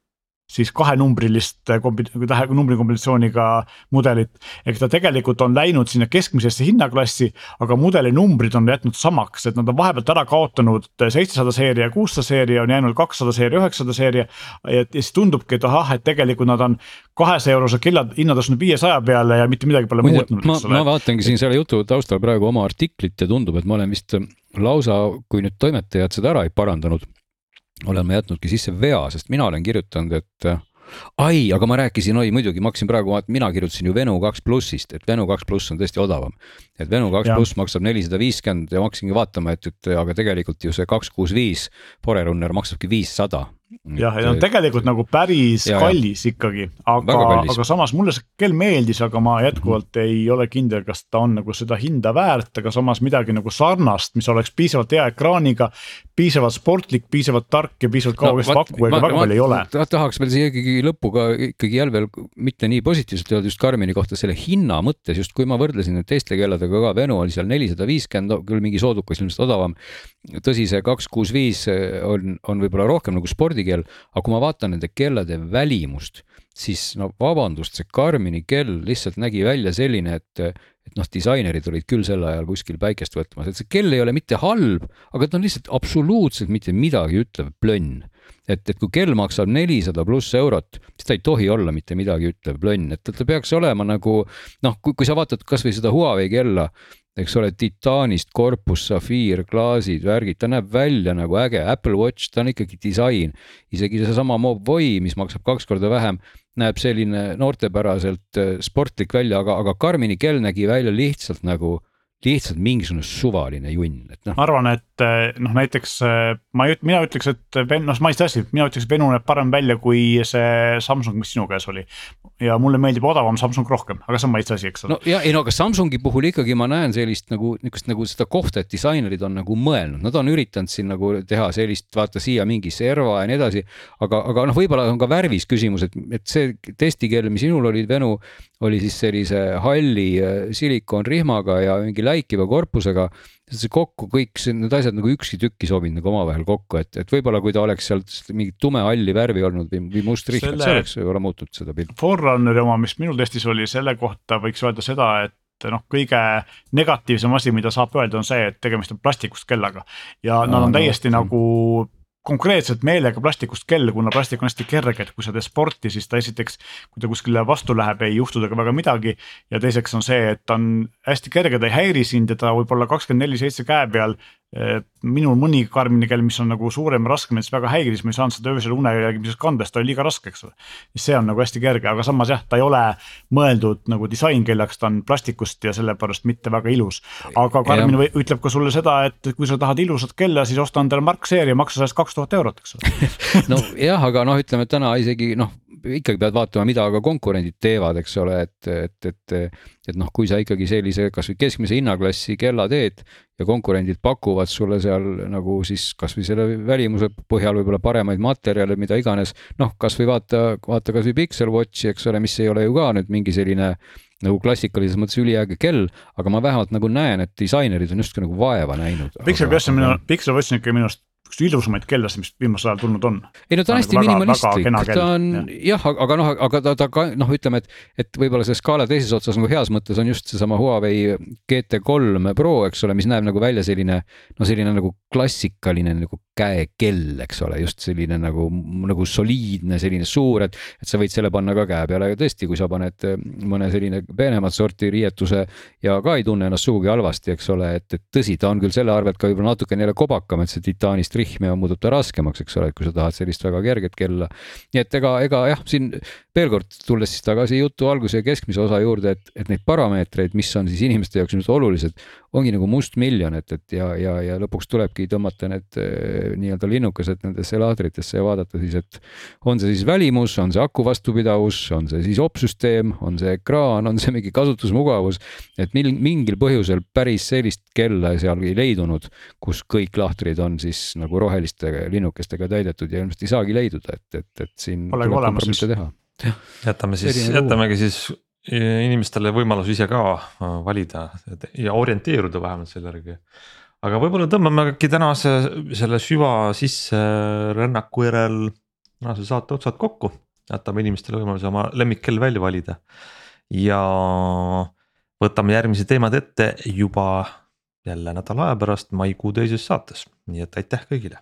Speaker 4: siis kahenumbrilist kombi-, tähe, numbri kombinatsiooniga mudelit. ehk ta tegelikult on läinud sinna keskmisesse hinnaklassi, aga mudeli numbrid on jätnud samaks, et nad on vahepealt ära kaotanud seitsesada seeria, kuussada seeria, on jäänud kakssada seeria, üheksasada seeria. ja siis tundubki, et ahah, et tegelikult nad on kahesaja eurose kella hinna tõstnud viiesaja peale ja mitte midagi pole muutnud.
Speaker 2: ma, ma vaatangi siin selle jutu taustal praegu oma artiklit ja tundub, et ma olen vist lausa, kui nüüd toimetajad seda ära ei parandanud, olen ma jätnudki sisse vea, sest mina olen kirjutanud, et ai, aga ma rääkisin, oi muidugi, ma hakkasin praegu, mina kirjutasin ju Venu kaks plussist, et Venu kaks pluss on tõesti odavam. et Venu kaks pluss maksab nelisada viiskümmend ja ma hakkasingi vaatama, et, et aga tegelikult ju see kaks kuus viis Forerunner maksabki viissada
Speaker 4: jah, ja tegelikult nagu päris ja, kallis ja. ikkagi, aga, aga samas mulle see kell meeldis, aga ma jätkuvalt -hmm. ei ole kindel, kas ta on nagu seda hinda väärt, aga samas midagi nagu sarnast, mis oleks piisavalt hea ekraaniga. piisavalt sportlik, piisavalt tark ja piisavalt kaugesti no, pakkuja, väga palju ei ole.
Speaker 2: tahaks veel siia ikkagi lõppu ka ikkagi jälle mitte nii positiivselt öelda just Karmini kohta selle hinna mõttes, just kui ma võrdlesin nüüd teiste kelladega ka, Venu oli seal nelisada viiskümmend, küll mingi soodukas ilmselt odavam. tõsi, see kaks kuus viis on, on võib-olla rohkem nagu spordi spordikell, aga kui ma vaatan nende kellade välimust, siis no vabandust, see Karmini kell lihtsalt nägi välja selline, et et noh, disainerid olid küll sel ajal kuskil päikest võtmas, et see kell ei ole mitte halb, aga ta on lihtsalt absoluutselt mitte midagi ütlev plönn. Et, et kui kell maksab nelisada pluss eurot, siis ta ei tohi olla mitte midagi ütlev plönn, et ta peaks olema nagu noh, kui, kui sa vaatad kasvõi seda Huawei kella, eks ole, titaanist korpus, safiir, klaasid, värgid, ta näeb välja nagu äge, Apple Watch, ta on ikkagi disain. isegi seesama Mobvoi, mis maksab kaks korda vähem, näeb selline noortepäraselt äh, sportlik välja, aga, aga Karmini kell nägi välja lihtsalt nagu lihtsalt mingisugune suvaline junn, et
Speaker 4: noh. ma arvan, et eh, noh, näiteks eh, ma ei, mina ütleks, et noh, ma ei stressi, mina ütleks, et Venu näeb parem välja kui see Samsung, mis sinu käes oli. ja mulle meeldib odavam Samsung rohkem, aga see on maitse asi, eks
Speaker 2: ole. no ja ei no aga Samsungi puhul ikkagi ma näen sellist nagu niisugust nagu seda kohta, et disainerid on nagu mõelnud, nad on üritanud siin nagu teha sellist, vaata siia mingi serva ja nii edasi. aga, aga noh, võib-olla on ka värvis küsimus, et, et see testikell, mis sinul oli, Venu, oli siis sellise halli äh, silikoonrihmaga ja mingi läikiva korpusega. see kokku kõik need asjad nagu ükski tükk ei sobinud nagu omavahel kokku, et, et võib-olla kui ta oleks sealt mingit tumehalli värvi olnud või, või must rihm Selle..., see oleks võib-olla muutnud seda pilti.
Speaker 4: Forerunneri oma, mis minul testis oli, selle kohta võiks öelda seda, et noh, kõige negatiivsem asi, mida saab öelda, on see, et tegemist on plastikust kellaga ja no, nad on täiesti no, nagu konkreetselt meelega plastikust kell, kuna plastik on hästi kerge, et kui sa teed sporti, siis ta esiteks, kui ta kuskile vastu läheb, ei juhtu temaga väga midagi. ja teiseks on see, et ta on hästi kerge, ta ei häiri sind ja ta võib olla kakskümmend neli seitse käe peal minul mõni Karmini kell, mis on nagu suurem ja raskem, näiteks väga häiris, ma ei saanud seda öösel une jälgimisest kanda, sest ta oli liiga raske, eks ole. see on nagu hästi kerge, aga samas jah, ta ei ole mõeldud nagu disainkellaks, ta on plastikust ja sellepärast mitte väga ilus. aga Karmin või, ütleb ka sulle seda, et kui sa tahad ilusat kella, siis osta endale Mark seeria, maksa sellest kaks tuhat eurot, eks ole *laughs*
Speaker 2: nojah, aga noh, ütleme täna isegi noh ikkagi pead vaatama, mida ka konkurendid teevad, eks ole, et, et, et, et noh, kui sa ikkagi sellise kasvõi keskmise hinnaklassi kella teed ja konkurendid pakuvad sulle seal nagu siis kasvõi selle välimuse põhjal võib-olla paremaid materjale, mida iganes. noh, kasvõi vaata, vaata kasvõi Pixel Watchi, eks ole, mis ei ole ju ka nüüd mingi selline nagu klassikalises mõttes üliäge kell, aga ma vähemalt nagu näen, et disainerid on justkui nagu vaeva näinud.
Speaker 4: Pixel Watch on minu, Pixel Watch on ikka minu arust üks ilusamaid kellasid, mis viimasel ajal tulnud on.
Speaker 2: ei no ta on hästi nagu minimalistlik, ta on jah, jah, aga noh, aga ta, ta ka noh, ütleme, et, et võib-olla see skaala teises otsas nagu heas mõttes on just seesama Huawei GT3 Pro, eks ole, mis näeb nagu välja selline no selline nagu klassikaline nagu käekell, eks ole, just selline nagu, nagu soliidne, selline suur, et, et sa võid selle panna ka käe peale ja tõesti, kui sa paned mõne selline peenemat sorti riietuse ja ka ei tunne ennast sugugi halvasti, eks ole, et, et tõsi, ta on küll selle arvelt ka võib-olla natukene jälle kobakam, et see titaanist rihm ja muutub ta raskemaks, eks ole, et kui sa tahad sellist väga kerget kella. nii et ega, ega jah, siin veel kord tulles siis tagasi jutu alguse ja keskmise osa juurde, et, et neid parameetreid, mis on siis inimeste jaoks nüüd olulised, ongi nagu mustmiljon, et, et ja, ja, ja lõpuks tulebki tõmmata need eh, nii-öelda linnukesed nendesse laadritesse ja vaadata siis, et on see siis välimus, on see aku vastupidavus, on see siis opsüsteem, on see ekraan, on see mingi kasutusmugavus. et mil, mingil põhjusel päris sellist kella seal ei leidunud, kus kõik lahtrid on siis nagu roheliste linnukestega täidetud ja ilmselt ei saagi leiduda, et, et, et siin
Speaker 4: Pole tuleb kompromisse
Speaker 1: teha jätame siis, jätamegi siis inimestele võimalus ise ka valida ja orienteeruda vähemalt selle järgi. Aga võib-olla tõmbamegi tänase selle süva sisse rännaku järel tänase saate otsad kokku. jätame inimestele võimaluse oma lemmikkell välja valida. ja võtame järgmised teemad ette juba jälle nädala aja pärast maikuu teises saates, nii et aitäh kõigile